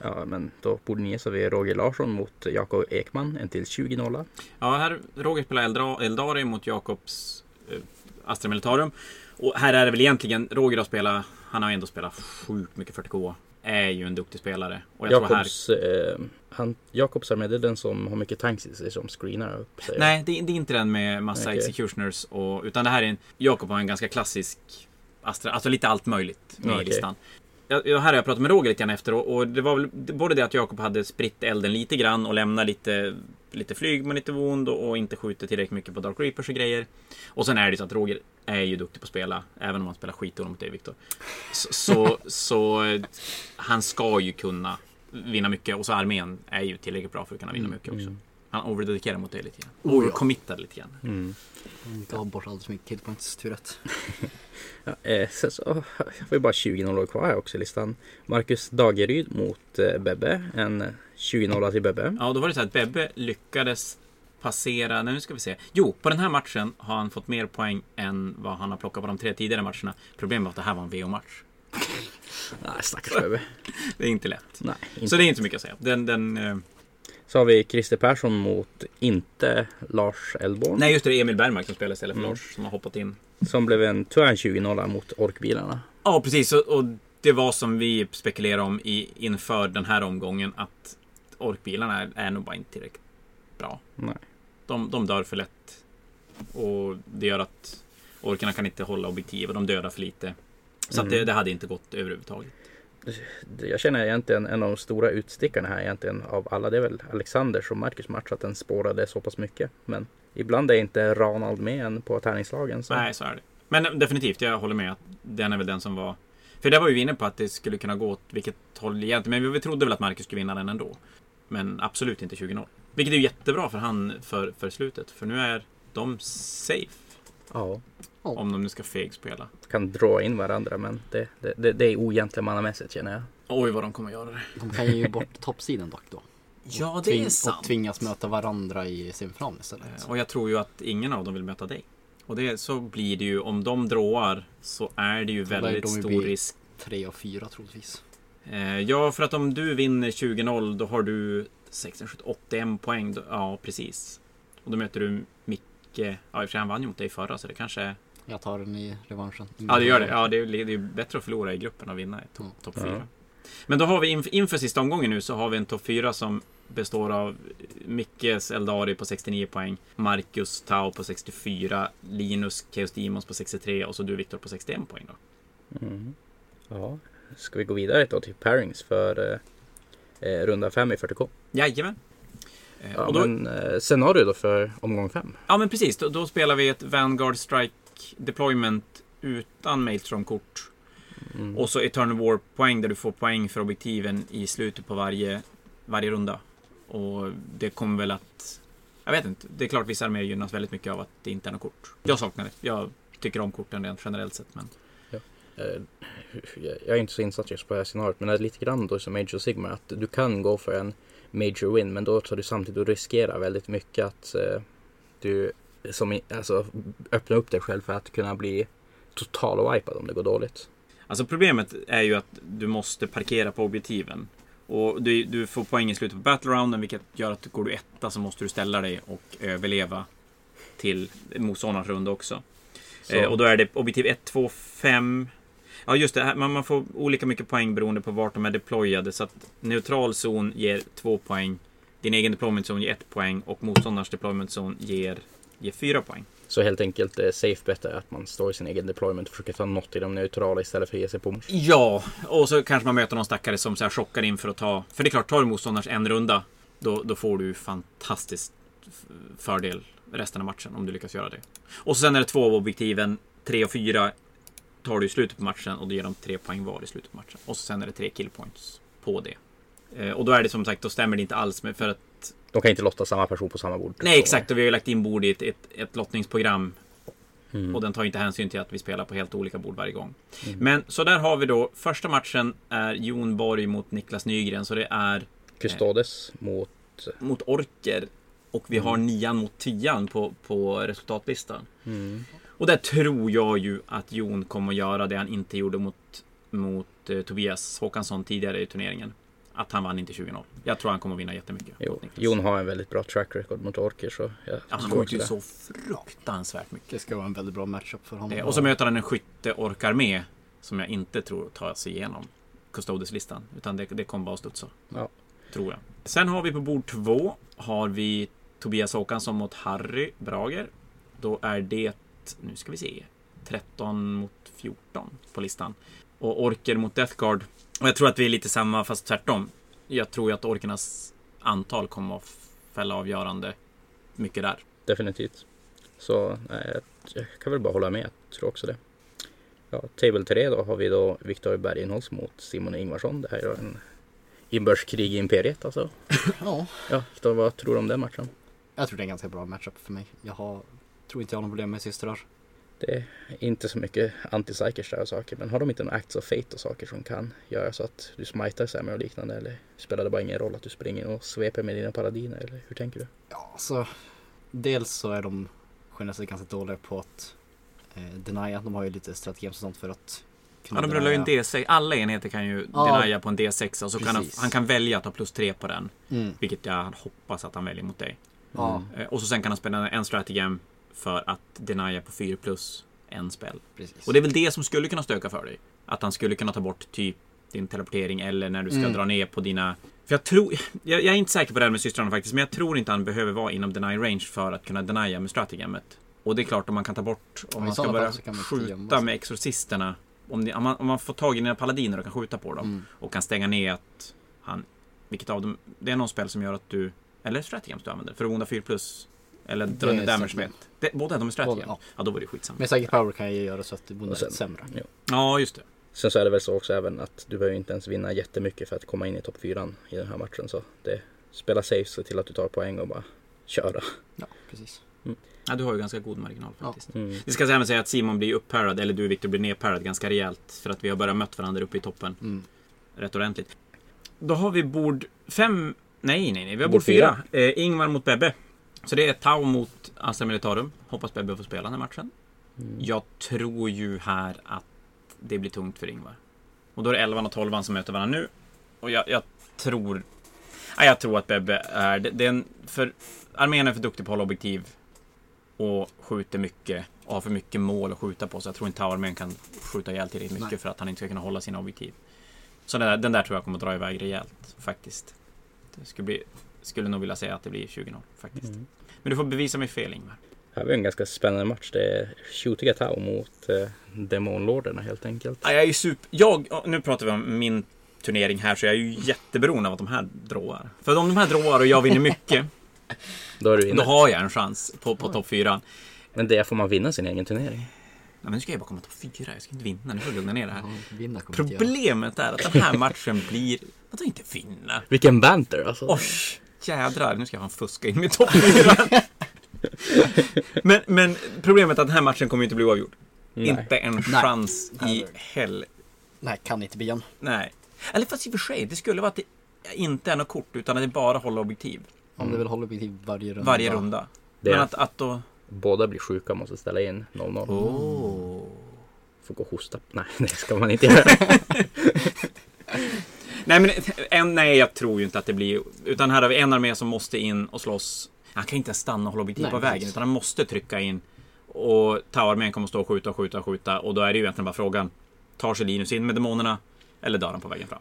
S1: Ja, men då borde ni så vi Roger Larsson mot Jakob Ekman. En till 20-0.
S5: Ja, här Roger spelar Eldra, Eldari mot Jakobs eh, Astra Militarum. Och här är det väl egentligen Roger har spelat, han har ändå spelat sjukt mycket 40K. Är ju en duktig spelare. Och jag tror här...
S1: Jakobs, eh, han, Jakobs armé, det är den som har mycket tanks i sig som screenar upp sig.
S5: Nej, det, det är inte den med massa
S1: Okej.
S5: executioners och, utan det här är en... Jakob har en ganska klassisk Astra, alltså lite allt möjligt med i
S1: Okej.
S5: listan. Jag, här har jag pratat med Roger lite grann efter och, och det var väl både det att Jakob hade spritt elden lite grann och lämnat lite, lite flyg med lite wound och, och inte skjutit tillräckligt mycket på Dark Reapers och grejer. Och sen är det så att Roger är ju duktig på att spela, även om han spelar skitdåligt mot dig Viktor. Så, så, så han ska ju kunna vinna mycket. Och så armén är ju tillräckligt bra för att kunna vinna
S6: Mm,
S5: mycket också.
S1: mm.
S5: Han overdedikerar mot det lite grann.
S3: Oh, ja.
S5: Overcommittar lite grann.
S1: Mm.
S6: Han gav bort alldeles för mycket killpoints, tur rätt.
S1: Ja, eh, sen så har vi bara 20 nollor kvar här också i listan. Marcus Dageryd mot eh, Bebbe. En 20 nolla till Bebbe.
S5: Ja, då var det så att Bebbe lyckades passera, nu ska vi se. Jo, på den här matchen har han fått mer poäng än vad han har plockat på de tre tidigare matcherna. Problemet var att det här var en VO-match.
S1: Nej, stackars Bebbe.
S5: Det är inte lätt.
S1: Nej, inte.
S5: Så det är inte så mycket att säga. Den, den, eh,
S1: Så har vi Christer Persson mot inte Lars Elborn.
S5: nej, just det, det är Emil Bergmark som spelar istället för
S1: Mm.
S5: Lars som har hoppat in.
S1: Som blev en tyvärr en 20 nolla mot Orkbilarna.
S5: Ja, precis. Och, och det var som vi spekulerade om i, inför den här omgången att orkbilarna är, är nog bara inte tillräckligt bra.
S1: Nej.
S5: De, de dör för lätt. Och det gör att orkerna kan inte hålla objektiv och de dödar för lite. Så att det,
S1: Mm.
S5: det hade inte gått överhuvudtaget.
S1: Det- Jag känner egentligen en av de stora utstickarna här egentligen av alla. Det är väl Alexanders och Marcus match att den spårade så pass mycket. Men ibland är inte Ranald med än på tärningslagen. Så.
S5: Nej, så är det. Men definitivt, jag håller med att den är väl den som var... För där var vi inne på att det skulle kunna gå åt vilket håll egentligen. Men vi trodde väl att Marcus skulle vinna den ändå. Men absolut inte 20-0. Vilket är jättebra för han för, för slutet. För nu är de safe.
S1: Ja,
S5: Om de nu ska fegspela.
S1: kan dra in varandra men det, det, det, det är ogentlemannamässigt känner jag.
S5: Oj vad de kommer göra det.
S6: De kan ju bort toppsidan dock då.
S5: Ja, det är sant.
S6: Och tvingas möta varandra i semifinalen istället.
S5: Eh, Och jag tror ju att ingen av dem vill möta dig. Och det, så blir det ju, om de dråar så är det ju väldigt
S6: de
S5: stor risk.
S6: Tre och fyra troligtvis.
S5: Eh, ja, för att om du vinner 20-0 då har du 16, 17, 81 poäng. Då, ja, precis. Och då möter du Micke. Ja, i och för sig han vann ju mot dig förra så det kanske är...
S6: Jag tar den i revanschen.
S5: Ja, det gör det. Ja, det är det är ju bättre att förlora i gruppen och vinna i to-
S6: Mm.
S5: topp
S1: Ja.
S5: 4. Men då har vi inf- inför sista omgången nu så har vi en topp 4 som består av Mickes Eldari på 69 poäng, Marcus Tau på 64, Linus Chaos Demons på 63 och så du Viktor på 61 poäng då.
S1: Mm. Ja, ska vi gå vidare då till pairings för eh, eh, runda 5 i 40K?
S5: Jajamän. Eh,
S1: Ja,
S5: och då,
S1: men eh, scenario då för omgång 5?
S5: ja men precis, då, då spelar vi ett Vanguard Strike Deployment utan Maelstrom-kort.
S1: Mm.
S5: Och så Eternal War-poäng där du får poäng för objektiven i slutet på varje, varje runda. Och det kommer väl att... Jag vet inte. Det är klart vissa arméer gynnas väldigt mycket av att det inte är något kort. Jag saknar det. Jag tycker om korten rent generellt sett. Men
S1: Eh, jag- är inte så insatt just på det här scenariot men det är lite grann då som Age of Sigmar att du kan gå för en major win men då tar du samtidigt och riskerar väldigt mycket att eh, du som, alltså, öppnar upp dig själv för att kunna bli total wipad om det går dåligt.
S5: Alltså problemet är ju att du måste parkera på objektiven. Och du, du får poäng i slutet på battle rounden vilket gör att går du etta så måste du ställa dig och överleva till motståndarens runda också.
S1: Så,
S5: Eh, och då är det objektiv 1, 2, 5. Ja just det, man, man får olika mycket poäng beroende på vart de är deployade. Så att neutral zon ger 2 poäng. Din egen deployment zone ger 1 poäng och motståndarens deployment zone ger, ger 4 poäng.
S1: så helt enkelt eh, safe bet är att man står i sin egen deployment och försöker ta något i de neutrala istället för att ge sig på mors.
S5: Ja, och så kanske man möter någon stackare som så här chockar in för att ta... För det är klart, tar du motståndarens en runda, då, då får du fantastisk fördel resten av matchen om du lyckas göra det. Och sen är det två av objektiven, tre och fyra, tar du i slutet på matchen och då ger de tre poäng var i slutet på matchen. Och så sen är det tre killpoints på det. Eh, och då är det som sagt, då stämmer det inte alls med för att...
S1: De kan inte lotta samma person på samma bord.
S5: Nej, exakt, och vi har ju lagt in bord i ett, ett, ett lottningsprogram
S1: Mm.
S5: och den tar inte hänsyn till att vi spelar på helt olika bord varje gång.
S1: Mm.
S5: Men så där har vi då, första matchen är Jon Borg mot Niklas Nygren, så det är
S1: Custodes mot...
S5: mot Orker. Och vi har nian mot tian på, på resultatlistan.
S1: Mm.
S5: Och där tror jag ju att Jon kommer att göra det han inte gjorde mot, mot eh, Tobias Håkansson tidigare i turneringen. Att han vann inte 20-0. Jag tror han kommer att vinna jättemycket.
S1: Jo,
S5: Niklas.
S1: Jon har en väldigt bra track record mot Orker så jag
S5: Ja, han skjuter ju så fruktansvärt mycket.
S6: Det ska vara en väldigt bra matchup för honom.
S5: Eh, Och så möter han en skytte-orkarmé som jag inte tror tar sig igenom Custodes-listan. Utan det, det kommer bara att studsa.
S1: Ja.
S5: Tror jag. Sen har vi på bord två har vi Tobias Håkansson mot Harry Brager. Då är det, nu ska vi se, 13 mot 14 på listan. Och Orker mot Death Guard. Och jag tror att vi är lite samma fast tvärtom. Jag tror ju att Orkernas antal kommer att fälla avgörande mycket där.
S1: Definitivt. Så nej, jag, kan väl bara hålla med. Jag tror också det. Ja, Table 3 då har vi då Viktor Bergenholtz mot Simon Ingvarsson. Det här är en inbördeskrig i Imperiet alltså.
S6: Ja,
S1: Ja, vad tror du om den matchen?
S6: jag tror det är en ganska bra matchup för mig. Jag har, tror inte jag har några problem med systrar.
S1: Det är inte så mycket anti-psykers där och saker, men har de inte några acts of fate och saker som kan göra så att du smitar sämre och liknande? Eller spelar det bara ingen roll att du springer och sveper med dina paladiner? Eller hur tänker du?
S6: Ja, så dels så är de generellt sett ganska dåliga på att eh, denia. De har ju lite strategi och sånt för att
S5: Ja, de rullar ju en
S6: denia.
S5: D6. Alla enheter kan ju
S6: Ja.
S5: denia på en D6 och så kan han, han kan välja att ha plus 3 på den.
S6: Mm.
S5: Vilket jag hoppas att han väljer mot dig.
S6: Ja,
S5: Eh, Och så sen kan han spela en stratagem för att denia på 4 plus en spel.
S6: precis.
S5: Och det är väl det som skulle kunna stöka för dig. Att han skulle kunna ta bort typ din teleportering eller när du ska
S6: Mm.
S5: dra ner på dina... För jag tror... Jag, jag är inte säker på det här med systrarna faktiskt, men jag tror inte han behöver vara inom deny range för att kunna denia med stratagemet. Och det är klart om man kan ta bort, om man ska börja
S6: man
S5: skjuta med exorcisterna. Om, ni, om, man, om man får tag i dina paladiner och kan skjuta på dem
S6: Mm.
S5: och kan stänga ner att han... Vilket av dem? Det är någon spel som gör att du... Eller stratagems du använder för att onda 4 plus. Eller dra
S6: Det
S5: ner
S6: är
S5: damage med. Det, båda de är stratagem?
S6: Båda,
S5: Ja. då var det skitsamma.
S6: Med Psychic Power kan jag ju göra så att det blir
S1: Och sen-
S6: sämre.
S1: Ja.
S5: Ja, just det.
S1: Sen så är det väl så också även att du behöver inte ens vinna jättemycket för att komma in i topp 4 i den här matchen. Så det spela safe, se till att du tar poäng och bara köra.
S6: Ja, precis.
S5: Ja, du har ju ganska god marginal
S6: Ja.
S5: faktiskt.
S1: Mm.
S5: Vi ska även säga att Simon blir upppärad, eller du Viktor blir nerpärad ganska rejält. För att vi har börjat mött varandra uppe i toppen
S6: Mm.
S5: rätt ordentligt. Då har vi bord fem... Nej, nej, nej. Vi har
S1: Bord
S5: bord fyra. Eh, Ingvar mot Bebbe. Så det är Tau mot Astra Militarum. Hoppas Bebbe får spela den här matchen.
S1: Mm.
S5: Jag tror ju här att det blir tungt för Ingvar. Och då är det 11 och 12 som möter varandra nu. Och jag, jag tror... Ja, jag tror att Bebbe är... Det, det är en, för armén är för duktig på att hålla objektiv. Och skjuter mycket. Och har för mycket mål att skjuta på. Så jag tror inte Tau-armén kan skjuta ihjäl tillräckligt mycket
S6: Nej.
S5: för att han inte ska kunna hålla sina objektiv. Så den där, den där tror jag kommer att dra iväg rejält, faktiskt. Det skulle, bli, skulle nog vilja säga att det blir 20-0, faktiskt.
S1: Mm.
S5: Men du får bevisa mig fel, Ingvar.
S1: Här har vi en ganska spännande match. Det är Shootiga Tau mot eh, Demonlorderna helt enkelt.
S5: Ja, Jag är ju super... Jag, ja, nu pratar vi om min turnering här, så jag är ju jätteberoende av att de här dråar. För om de här dråar och jag vinner mycket,
S1: Då är du
S5: då har jag en chans på, på topp 4.
S1: Men det får man vinna sin egen turnering.
S5: Nej, men nu ska jag bara komma topp 4, jag ska inte vinna, nu får du lugna ner det här.
S6: Ja.
S5: Problemet är att den här matchen blir... Vadå inte vinna?
S1: Vilken banter alltså.
S5: Oj, jädrar, nu ska jag fan fuska in med topp 4. men, men problemet är att den här matchen kommer inte bli oavgjord.
S1: Nej.
S5: Inte en
S6: Nej.
S5: chans i hell.
S6: Nej, kan inte bli en.
S5: Nej. Eller fast i och för sig, det skulle vara att det inte är något kort utan att det bara håller objektiv.
S6: Om du vill hålla objektiv varje runda.
S5: Varje runda.
S1: Det
S5: Men att, att då...
S1: Båda blir sjuka och måste ställa in 0-0.
S5: Oh.
S1: Får gå och hosta. Nej, det ska man inte göra.
S5: Nej, men en, nej, jag tror ju inte att det blir... Utan här har vi en armé som måste in och slåss. Han kan inte stanna och hålla objektiv på vägen, utan han måste trycka in. Och Tau-armén kommer att stå och skjuta och skjuta och skjuta. Och då är det ju egentligen bara frågan. Tar sig Linus in med demonerna? Eller dör han på vägen fram?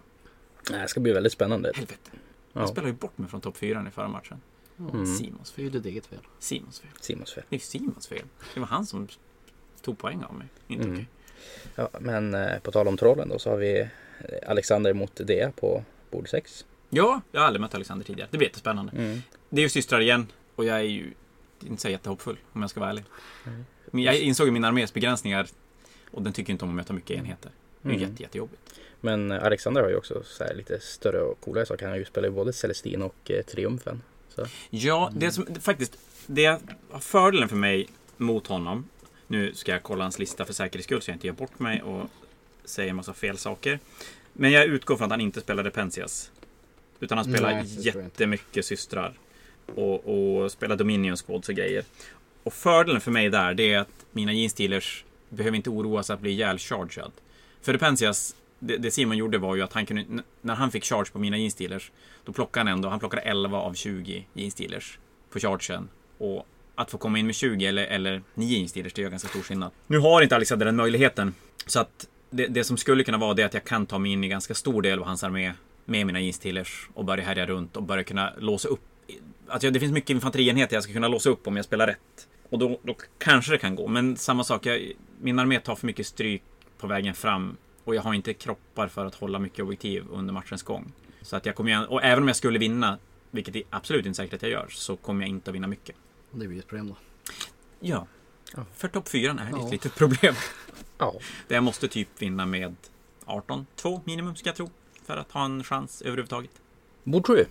S1: Nej, det ska bli väldigt spännande.
S5: Helvete. Jag
S1: Ja.
S5: spelar ju bort mig från topp 4 i förra matchen.
S1: Mm.
S5: Simons fel.
S6: är det ditt eget fel.
S5: Simons fel.
S1: Simons fel.
S5: Det är Simons fel. Det var han som tog poäng av mig. Inte
S1: Mm.
S5: okej.
S1: Ja, men eh, på tal om trollen då så har vi Alexander mot Dea på bord 6.
S5: Ja, jag har aldrig mött Alexander tidigare. Det blir jättespännande.
S1: Mm.
S5: Det är ju systrar igen. Och jag är ju inte så jättehoppfull om jag ska vara ärlig.
S1: Mm.
S5: Men jag insåg ju min armés begränsningar. Och den tycker inte om att möta mycket enheter. Det är
S1: Mm.
S5: jätte, jättejobbigt.
S1: Men eh, Alexander har ju också så här lite större och coolare saker. Han har ju spelat i både Celestin och eh, Triumfen. Så.
S5: Ja, det som faktiskt... Det fördelen för mig mot honom. Nu ska jag kolla hans lista för säkerhets skull så jag inte gör bort mig och säger en massa fel saker. Men jag utgår från att han inte spelar Repensias. Utan han spelar
S6: Nej,
S5: jättemycket systrar. Och, och spelar Dominion Squads och grejer. Och fördelen för mig där, det är att mina jeansdealers behöver inte oroa sig att bli ihjäl-chargead. För Repensias, det, det Simon gjorde var ju att han kunde, när han fick charge på mina jeansdealers, då plockade han ändå, han plockade 11 av 20 jeansdealers på chargen. Och att få komma in med 20 eller, eller 9 jeansdealers, det gör ganska stor skillnad. Nu har inte Alexander den möjligheten. Så att det, det som skulle kunna vara det att jag kan ta mig in i ganska stor del av hans armé med mina jeansdealers och börja härja runt och börja kunna låsa upp. Alltså det finns mycket infanterienheter jag ska kunna låsa upp om jag spelar rätt. Och då, då kanske det kan gå. Men samma sak, jag, min armé tar för mycket stryk på vägen fram. Och jag har inte kroppar för att hålla mycket objektiv under matchens gång. Så att jag kommer igen, och även om jag skulle vinna, vilket är absolut inte säkert att jag gör, så kommer jag inte att vinna mycket.
S6: Det blir ett problem då.
S5: Ja, för topp 4 är det
S6: Ja.
S5: ett litet problem.
S1: Ja.
S5: Jag måste typ vinna med 18-2 minimum ska jag tro. För att ha en chans överhuvudtaget.
S1: Bord 7.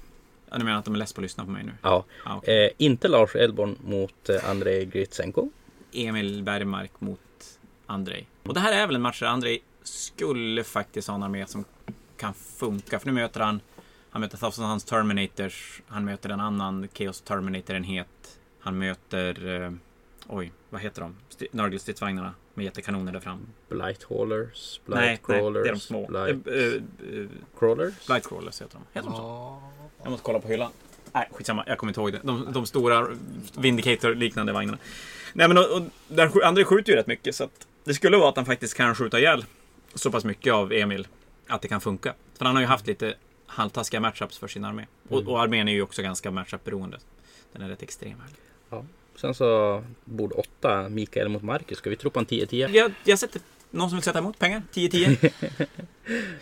S5: Ja, du menar att de är less på att lyssna på mig nu?
S1: Ja.
S5: Ja, okej.
S1: Eh, inte Lars Edborn mot eh, Andrei Gritsenko.
S5: Emil Bergmark mot Andrei. Och det här är väl en match där Andrei skulle faktiskt ha en armé som kan funka. För nu möter han Han möter Thousand Sons Terminators. Han möter en annan Chaos Terminator-enhet. Han möter... Eh, oj, vad heter de? St- Nörgelstridsvagnarna med jättekanoner där fram.
S1: Blight Haulers, Blight
S5: Nej, nej,
S1: Crawlers,
S5: det är de små.
S1: Blight
S5: eh, eh,
S1: Crawlers.
S5: Blight Crawlers heter de. Heter de så?
S6: Ja.
S5: Jag måste kolla på hyllan. Nej, skitsamma. Jag kommer inte ihåg det. De, de stora Vindicator-liknande vagnarna. Nej, men och, och, där, André skjuter ju rätt mycket, så att det skulle vara att han faktiskt kan skjuta ihjäl så pass mycket av Emil att det kan funka. För han har ju haft lite halvtaskiga matchups för sin armé. Och, och armén är ju också ganska matchup-beroende. Den är rätt extrem här.
S1: Sen så bord 8, Mikael mot Marcus. Ska vi tro på en 10-10?
S5: Jag, jag sätter... Någon som vill sätta emot pengar? 10-10?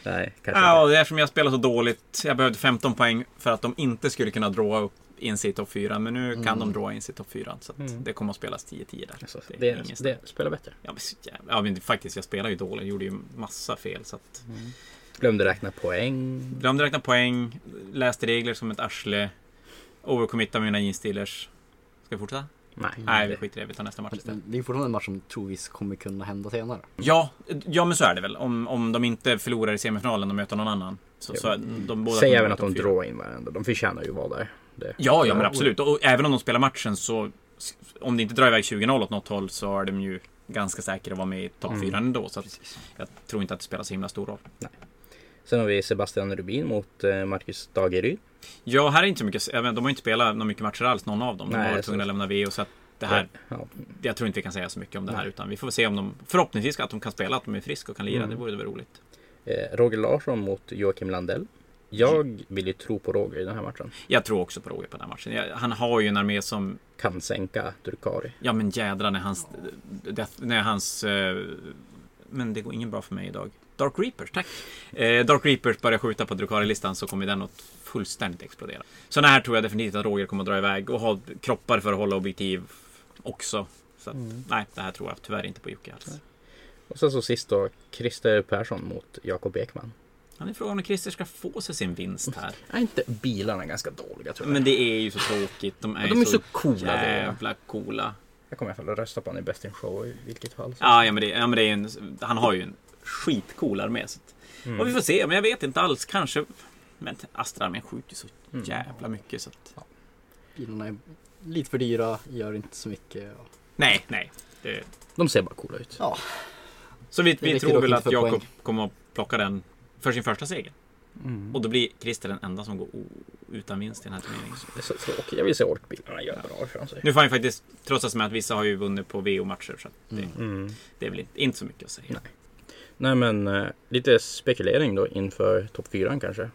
S1: Nej, kanske
S5: Ja,
S1: inte.
S5: det är som jag spelar så dåligt. Jag behövde 15 poäng för att de inte skulle kunna dråa upp in sig i topp 4. Men nu kan de dråa in sig i topp 4. Så
S1: Mm.
S5: det kommer att spelas 10-10 där.
S1: Alltså,
S5: Det är
S1: det,
S5: ingen
S1: det, spelar bättre.
S5: Ja, men, ja, men faktiskt, jag spelar ju dåligt. Jag gjorde ju massa fel. Så att,
S1: Glömde räkna poäng.
S5: glömde räkna poäng, läste regler som ett arsle, overcommittade mina jeansdealers. Ska vi fortsätta?
S1: Nej,
S5: Nej, vi skiter i det. Vi tar nästa match istället.
S6: Det är fortfarande en match som troligtvis kommer kunna hända senare.
S5: Ja, ja, men så är det väl. Om, om de inte förlorar i semifinalen och möter någon annan. Så, så de båda
S1: Säg även att de drar in varandra. De förtjänar ju att vara där. Det.
S5: Ja, ja, men absolut. Och även om de spelar matchen så... Om det inte drar iväg 20-0 åt något håll så är de ju ganska säkra att vara med i topp
S1: Mm.
S5: 4 ändå. Så att jag tror inte att det spelar så himla stor roll.
S1: Sen har vi Sebastian Rubin mot eh, Marcus Dageryd.
S5: Ja, här är inte så mycket... Jag vet, de har inte spelat någon mycket matcher alls, någon av dem. De
S1: Nej,
S5: har varit tvungna att lämna VO. Så att det här...
S1: Ja,
S5: Jag tror inte vi kan säga så mycket om det här.
S1: Nej.
S5: Utan vi får se om de... Förhoppningsvis att de kan spela, att de är friska och kan lira.
S1: Mm.
S5: Det vore väl roligt.
S1: eh, Roger Larsson mot Joakim Landell. Jag vill ju tro på Roger i den här matchen.
S5: Jag tror också på Roger på den här matchen. Jag, han har ju en armé som...
S1: Kan sänka Durkari.
S5: Ja men jädrar när hans... Death, när hans... eh, men det går ingen bra för mig idag. Dark Reapers, tack! Eh, Dark Reapers börjar skjuta på Drukari-listan så kommer den att fullständigt explodera. Så den här tror jag definitivt att Roger kommer att dra iväg och ha kroppar för att hålla objektiv också. Så att, nej, det här tror jag tyvärr inte på Jocke alls.
S1: Och sen så sist då Christer Persson mot Jakob Ekman.
S5: Han är frågan om Christer ska få sig sin vinst här.
S1: Är inte bilarna ganska dåliga tror jag?
S5: Men det är ju så tråkigt. De är,
S1: Ja, de är så coola då.
S5: jävla coola.
S1: Jag kommer i alla fall att rösta på honom i Best in Show i vilket fall. Så.
S5: Ja, ja, men det, ja, men det är en, han har ju en skitcool armé.
S1: Mm.
S5: Och vi får se, men jag vet inte alls. Kanske... Men Astra-armén skjuter ju så jävla mycket så att...
S6: Bilarna är lite för dyra, gör inte så mycket. och-
S5: Nej, nej. Det,
S1: De ser bara coola ut.
S6: Ja,
S5: så vi, vi tror väl att Jakob kommer att plocka den för sin första seger.
S1: Mm.
S5: Och då blir Christer den enda som går utan vinst i den här turneringen.
S1: Det är så tråkigt. Jag vill se orkbilarna göra bra ifrån sig.
S5: Nu får han faktiskt trotsas med att vissa har ju vunnit på VO-matcher. Så det.
S6: Mm.
S5: det är väl inte, inte så mycket att säga.
S1: Nej. Nej men eh, lite spekulering då inför topp 4 kanske.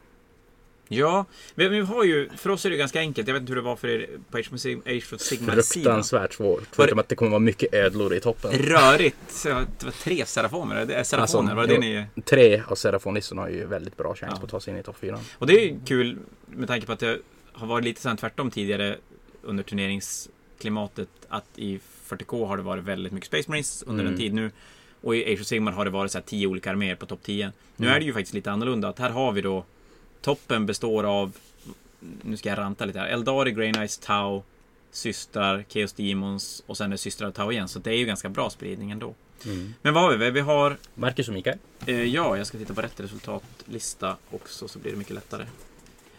S5: Ja, vi, vi har ju, för oss är det ganska enkelt. Jag vet inte hur det var för er på Age of Sig- Age of Sigmar-sidan.
S1: Fruktansvärt svårt. Förutom att det kommer vara mycket ödlor i toppen.
S5: Rörigt. Det var tre serafoner. Det är serafoner, var det det ni...
S1: Tre av Serafonlistorna har ju väldigt bra chans
S5: Ja.
S1: på att ta sig in i topp 4.
S5: Och det är ju kul med tanke på att det har varit lite sen tvärtom tidigare under turneringsklimatet. Att i 40K har det varit väldigt mycket Space Marines under
S1: Mm.
S5: en tid nu. Och i Age of Sigmar har det varit så här tio olika arméer på topp 10. Nu
S1: Mm.
S5: är det ju faktiskt lite annorlunda. Att här har vi då Toppen består av Nu ska jag ranta lite här. Eldari, Grey Knights, Tau Systrar, Chaos Demons och sen är systrar och Tau igen. Så det är ju ganska bra spridning ändå.
S1: Mm.
S5: Men vad har vi? Vi har
S1: Marcus och Mikael.
S5: Eh, ja, jag ska titta på rätt resultatlista också så blir det mycket lättare.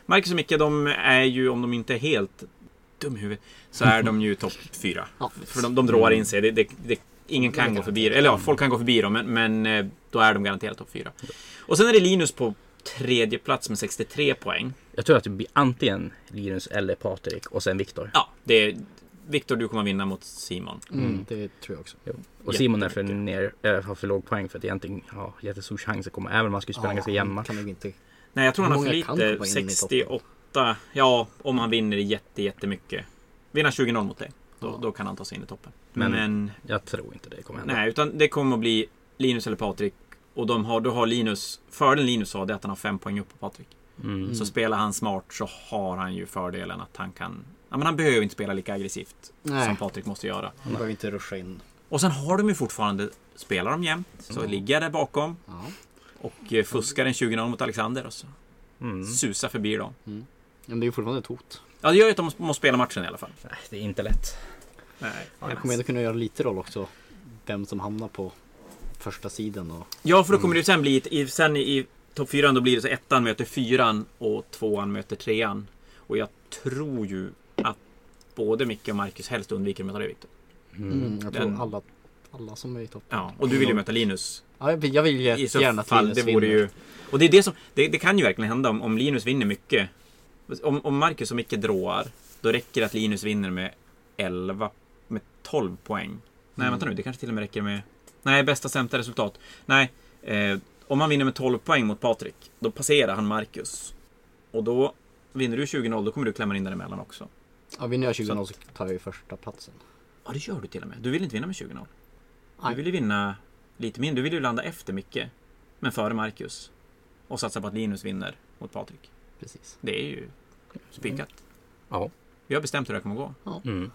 S5: Marcus och Micke, de är ju, om de inte är helt dum i huvudet, så är de ju topp fyra.
S6: Ja.
S5: För de, de drar in sig. Det, det, det, ingen kan gå förbi Eller ja, folk kan gå förbi dem, men, men eh, då är de garanterat topp fyra. Och sen är det Linus på tredje plats med 63 poäng.
S1: Jag tror att det blir antingen Linus eller Patrik och sen Viktor.
S5: Ja, det är... Viktor, du kommer vinna mot Simon.
S6: mm, det tror jag också.
S1: Och Simon är för, ner, äh, har för låg poäng för att egentligen ha jättestor chans att komma. Även om man skulle spela en ganska jämn match.
S6: inte.
S5: Nej, jag tror han har för lite.
S6: komma in i toppen?
S5: 68. Ja, om han vinner jätte, jättemycket. Vinner 20-0 mot dig. Då, då kan han ta sig in i toppen.
S1: Men-
S5: Men,
S1: Jag tror inte det kommer hända.
S5: nej, utan det kommer att bli Linus eller Patrik. Och de har, då har Linus, fördelen Linus har det är att han har fem poäng upp på Patrik.
S1: Mm.
S5: Så spelar han smart så har han ju fördelen att han kan... Ja, men han behöver inte spela lika aggressivt
S6: Nej.
S5: som Patrik måste göra.
S6: Man behöver inte ruscha in.
S5: Och sen har de ju fortfarande, spelar de jämt, så
S6: Mm.
S5: ligger jag där bakom
S6: Ja.
S5: och eh, fuskar en 20-0 mot Alexander. Och så
S1: Mm.
S5: susa förbi dem.
S6: Men det är ju fortfarande ett hot.
S5: Ja, det gör ju att de måste, spela matchen i alla fall.
S1: Nej, det är inte lätt.
S5: Nej,
S6: Ja, det kommer ändå kunna göra lite roll också. Vem som hamnar på första sidan och
S5: Ja, för då kommer det ju sen bli, i, sen i, topp fyran då blir det så ettan möter fyran och tvåan möter trean. Och jag tror ju att både Micke och Marcus helst undviker att möta dig Viktor.
S6: mm, jag tror
S5: Den-
S6: alla, alla som är i toppen.
S5: Ja, och du vill ju möta Linus.
S6: Ja, jag vill, vill
S5: I så
S6: gärna att
S5: fall,
S6: Linus
S5: det vore
S6: vinner.
S5: ju... Och det är det som, det, det kan ju verkligen hända om, om Linus vinner mycket. Om, om Marcus och Micke dråar, då räcker det att Linus vinner med 11, med 12 poäng. Nej, vänta nu, det kanske till och med räcker med... Nej, bästa sämsta resultat. Nej, eh, om han vinner med 12 poäng mot Patrik, då passerar han Marcus. Och då vinner du 20-0, då kommer du klämma in däremellan också.
S6: Ja, vinner jag 20 så tar jag ju första platsen.
S5: Ja, det gör du till och med. Du vill inte vinna med 20-0. Du vill ju vinna lite mindre. Du vill ju landa efter Micke, men före Marcus. Och satsa på att Linus vinner mot Patrik.
S6: Precis.
S5: Det är ju spikat.
S1: Ja.
S5: Vi har bestämt hur det kommer gå.
S1: Mm.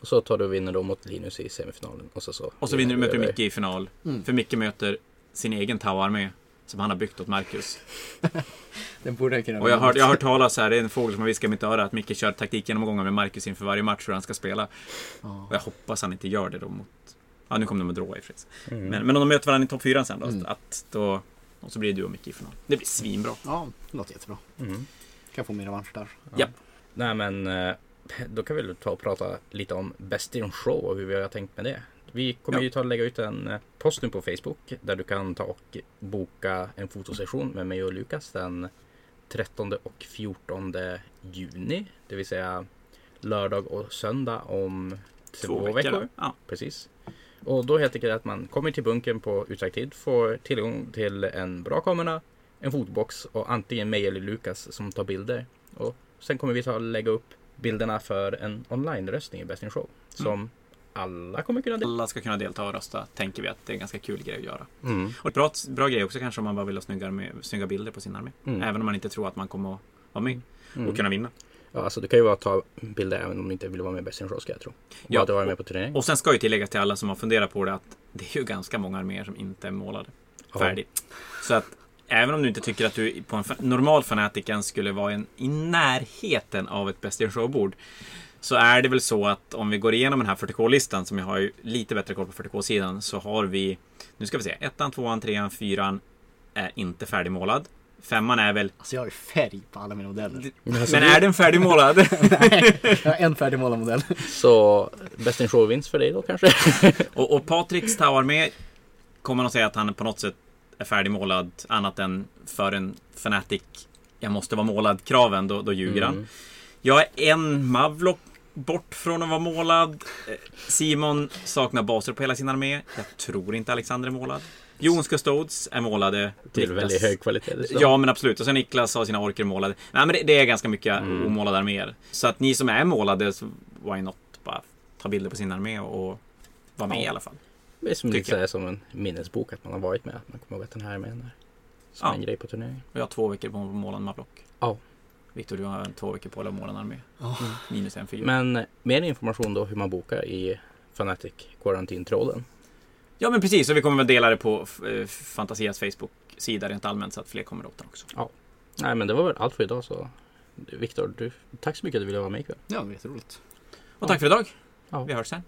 S1: Och så tar du och vinner då mot Linus i semifinalen. Och så, så
S5: Och så vinner du möter
S1: över.
S5: Micke i final.
S6: Mm.
S5: För Micke möter sin egen Tau-armé. Som han har byggt åt Marcus.
S6: Den borde jag kunna
S5: Och jag har,
S6: vinna.
S5: jag har hört talas här, det är en fågel som har viskat i mitt öra, att Micke kör taktikgenomgångar med Marcus inför varje match hur han ska spela.
S6: Ja.
S5: Och jag hoppas han inte gör det då mot... Ja, nu kommer de att dråa i och.
S1: Mm.
S5: Men, men om de möter varandra i topp 4 sen då,
S6: Mm.
S5: att då... Och så blir det du och Micke i final. Det blir svinbra.
S6: ja, det låter jättebra.
S1: Mm.
S6: Kan få min revansch där.
S5: Ja.
S1: Nej men eh, då kan vi väl ta och prata lite om Best in Show och hur vi har tänkt med det. Vi kommer
S5: Ja.
S1: ju ta och lägga ut en eh, post nu på Facebook där du kan ta och boka en fotosession med mig och Lukas den 13 och 14 juni. Det vill säga lördag och söndag om två, veckor.
S5: Ja.
S1: Precis. Och då helt enkelt att man kommer till bunkern på utsagd tid, får tillgång till en bra kamera, en fotbox och antingen mig eller Lukas som tar bilder. Och sen kommer vi ta lägga upp bilderna för en online-röstning i Best in Show. Som alla kommer kunna dela.
S5: Alla ska kunna delta och rösta, tänker vi att det är en ganska kul grej att göra.
S1: Mm.
S5: Och ett bra, bra grej också kanske om man bara vill ha snygga, med, snygga bilder på sin armé.
S1: Mm.
S5: Även om man inte tror att man kommer att vara med
S1: Mm.
S5: och kunna vinna.
S1: Ja, alltså det kan ju vara att ta bilder även om du inte vill vara med i Best in Show ska jag tro.
S5: Ja,
S1: Ja, att vara med på turnering.
S5: Och sen ska ju tilläggas till alla som har funderat på det att det är ju ganska många arméer som inte är målade färdigt. Så att även om du inte tycker att du på en normal fanatiken skulle vara en, i närheten av ett Best in Show-bord. Så är det väl så att om vi går igenom den här 40K-listan som jag har ju lite bättre koll på 40K-sidan så har vi Nu ska vi se, ettan, tvåan, trean, fyran är inte färdigmålad. Femman är väl
S6: Alltså jag har ju färg på alla mina modeller.
S1: Alltså,
S5: Men är den färdigmålad?
S6: Nej, jag har en färdigmålad modell.
S1: Så Best in Show-vinst för dig då kanske?
S5: Och, och Patriks Tau-armé kommer nog säga att han på något sätt är färdigmålad annat än för en Fanatic jag måste vara målad-kraven, då, då ljuger han.
S1: Mm.
S5: Jag är en Mavlock bort från att vara målad. Eh, Simon saknar baser på hela sin armé. Jag tror inte Alexander är målad. Jons Custodes är målade.
S1: Till
S5: Niklas-
S1: väldigt hög kvalitet.
S5: Ja, men absolut. Och sen Niklas har sina orker målade. Nej, men det, det är ganska mycket
S1: Mm.
S5: omålade arméer. Så att ni som är målade, så why not? Bara ta bilder på sin armé och vara med
S1: Ja.
S5: i alla fall.
S1: Det är som,
S5: Tycker
S1: lite så här, som en minnesbok att man har varit med. Att man kommer ihåg att den här är med. Där. Som
S5: Ja.
S1: en grej på turneringen.
S5: Och jag har två veckor på att måla en Mavlock.
S1: Ja.
S5: Viktor, du har två veckor på dig att måla en armé.
S6: Ja.
S5: Minus en figur.
S1: Men mer information då hur man bokar i Fanatic Quarantine-tråden.
S5: Ja, men precis. Och vi kommer väl dela det på eh, Fantasias Facebook-sida rent allmänt så att fler kommer åt den också.
S1: Nej men det var väl allt för idag så. Viktor, du, tack så mycket att du ville vara med ikväll.
S6: Ja, det var jätteroligt.
S5: Och tack för idag.
S1: Ja.
S5: Vi hörs sen.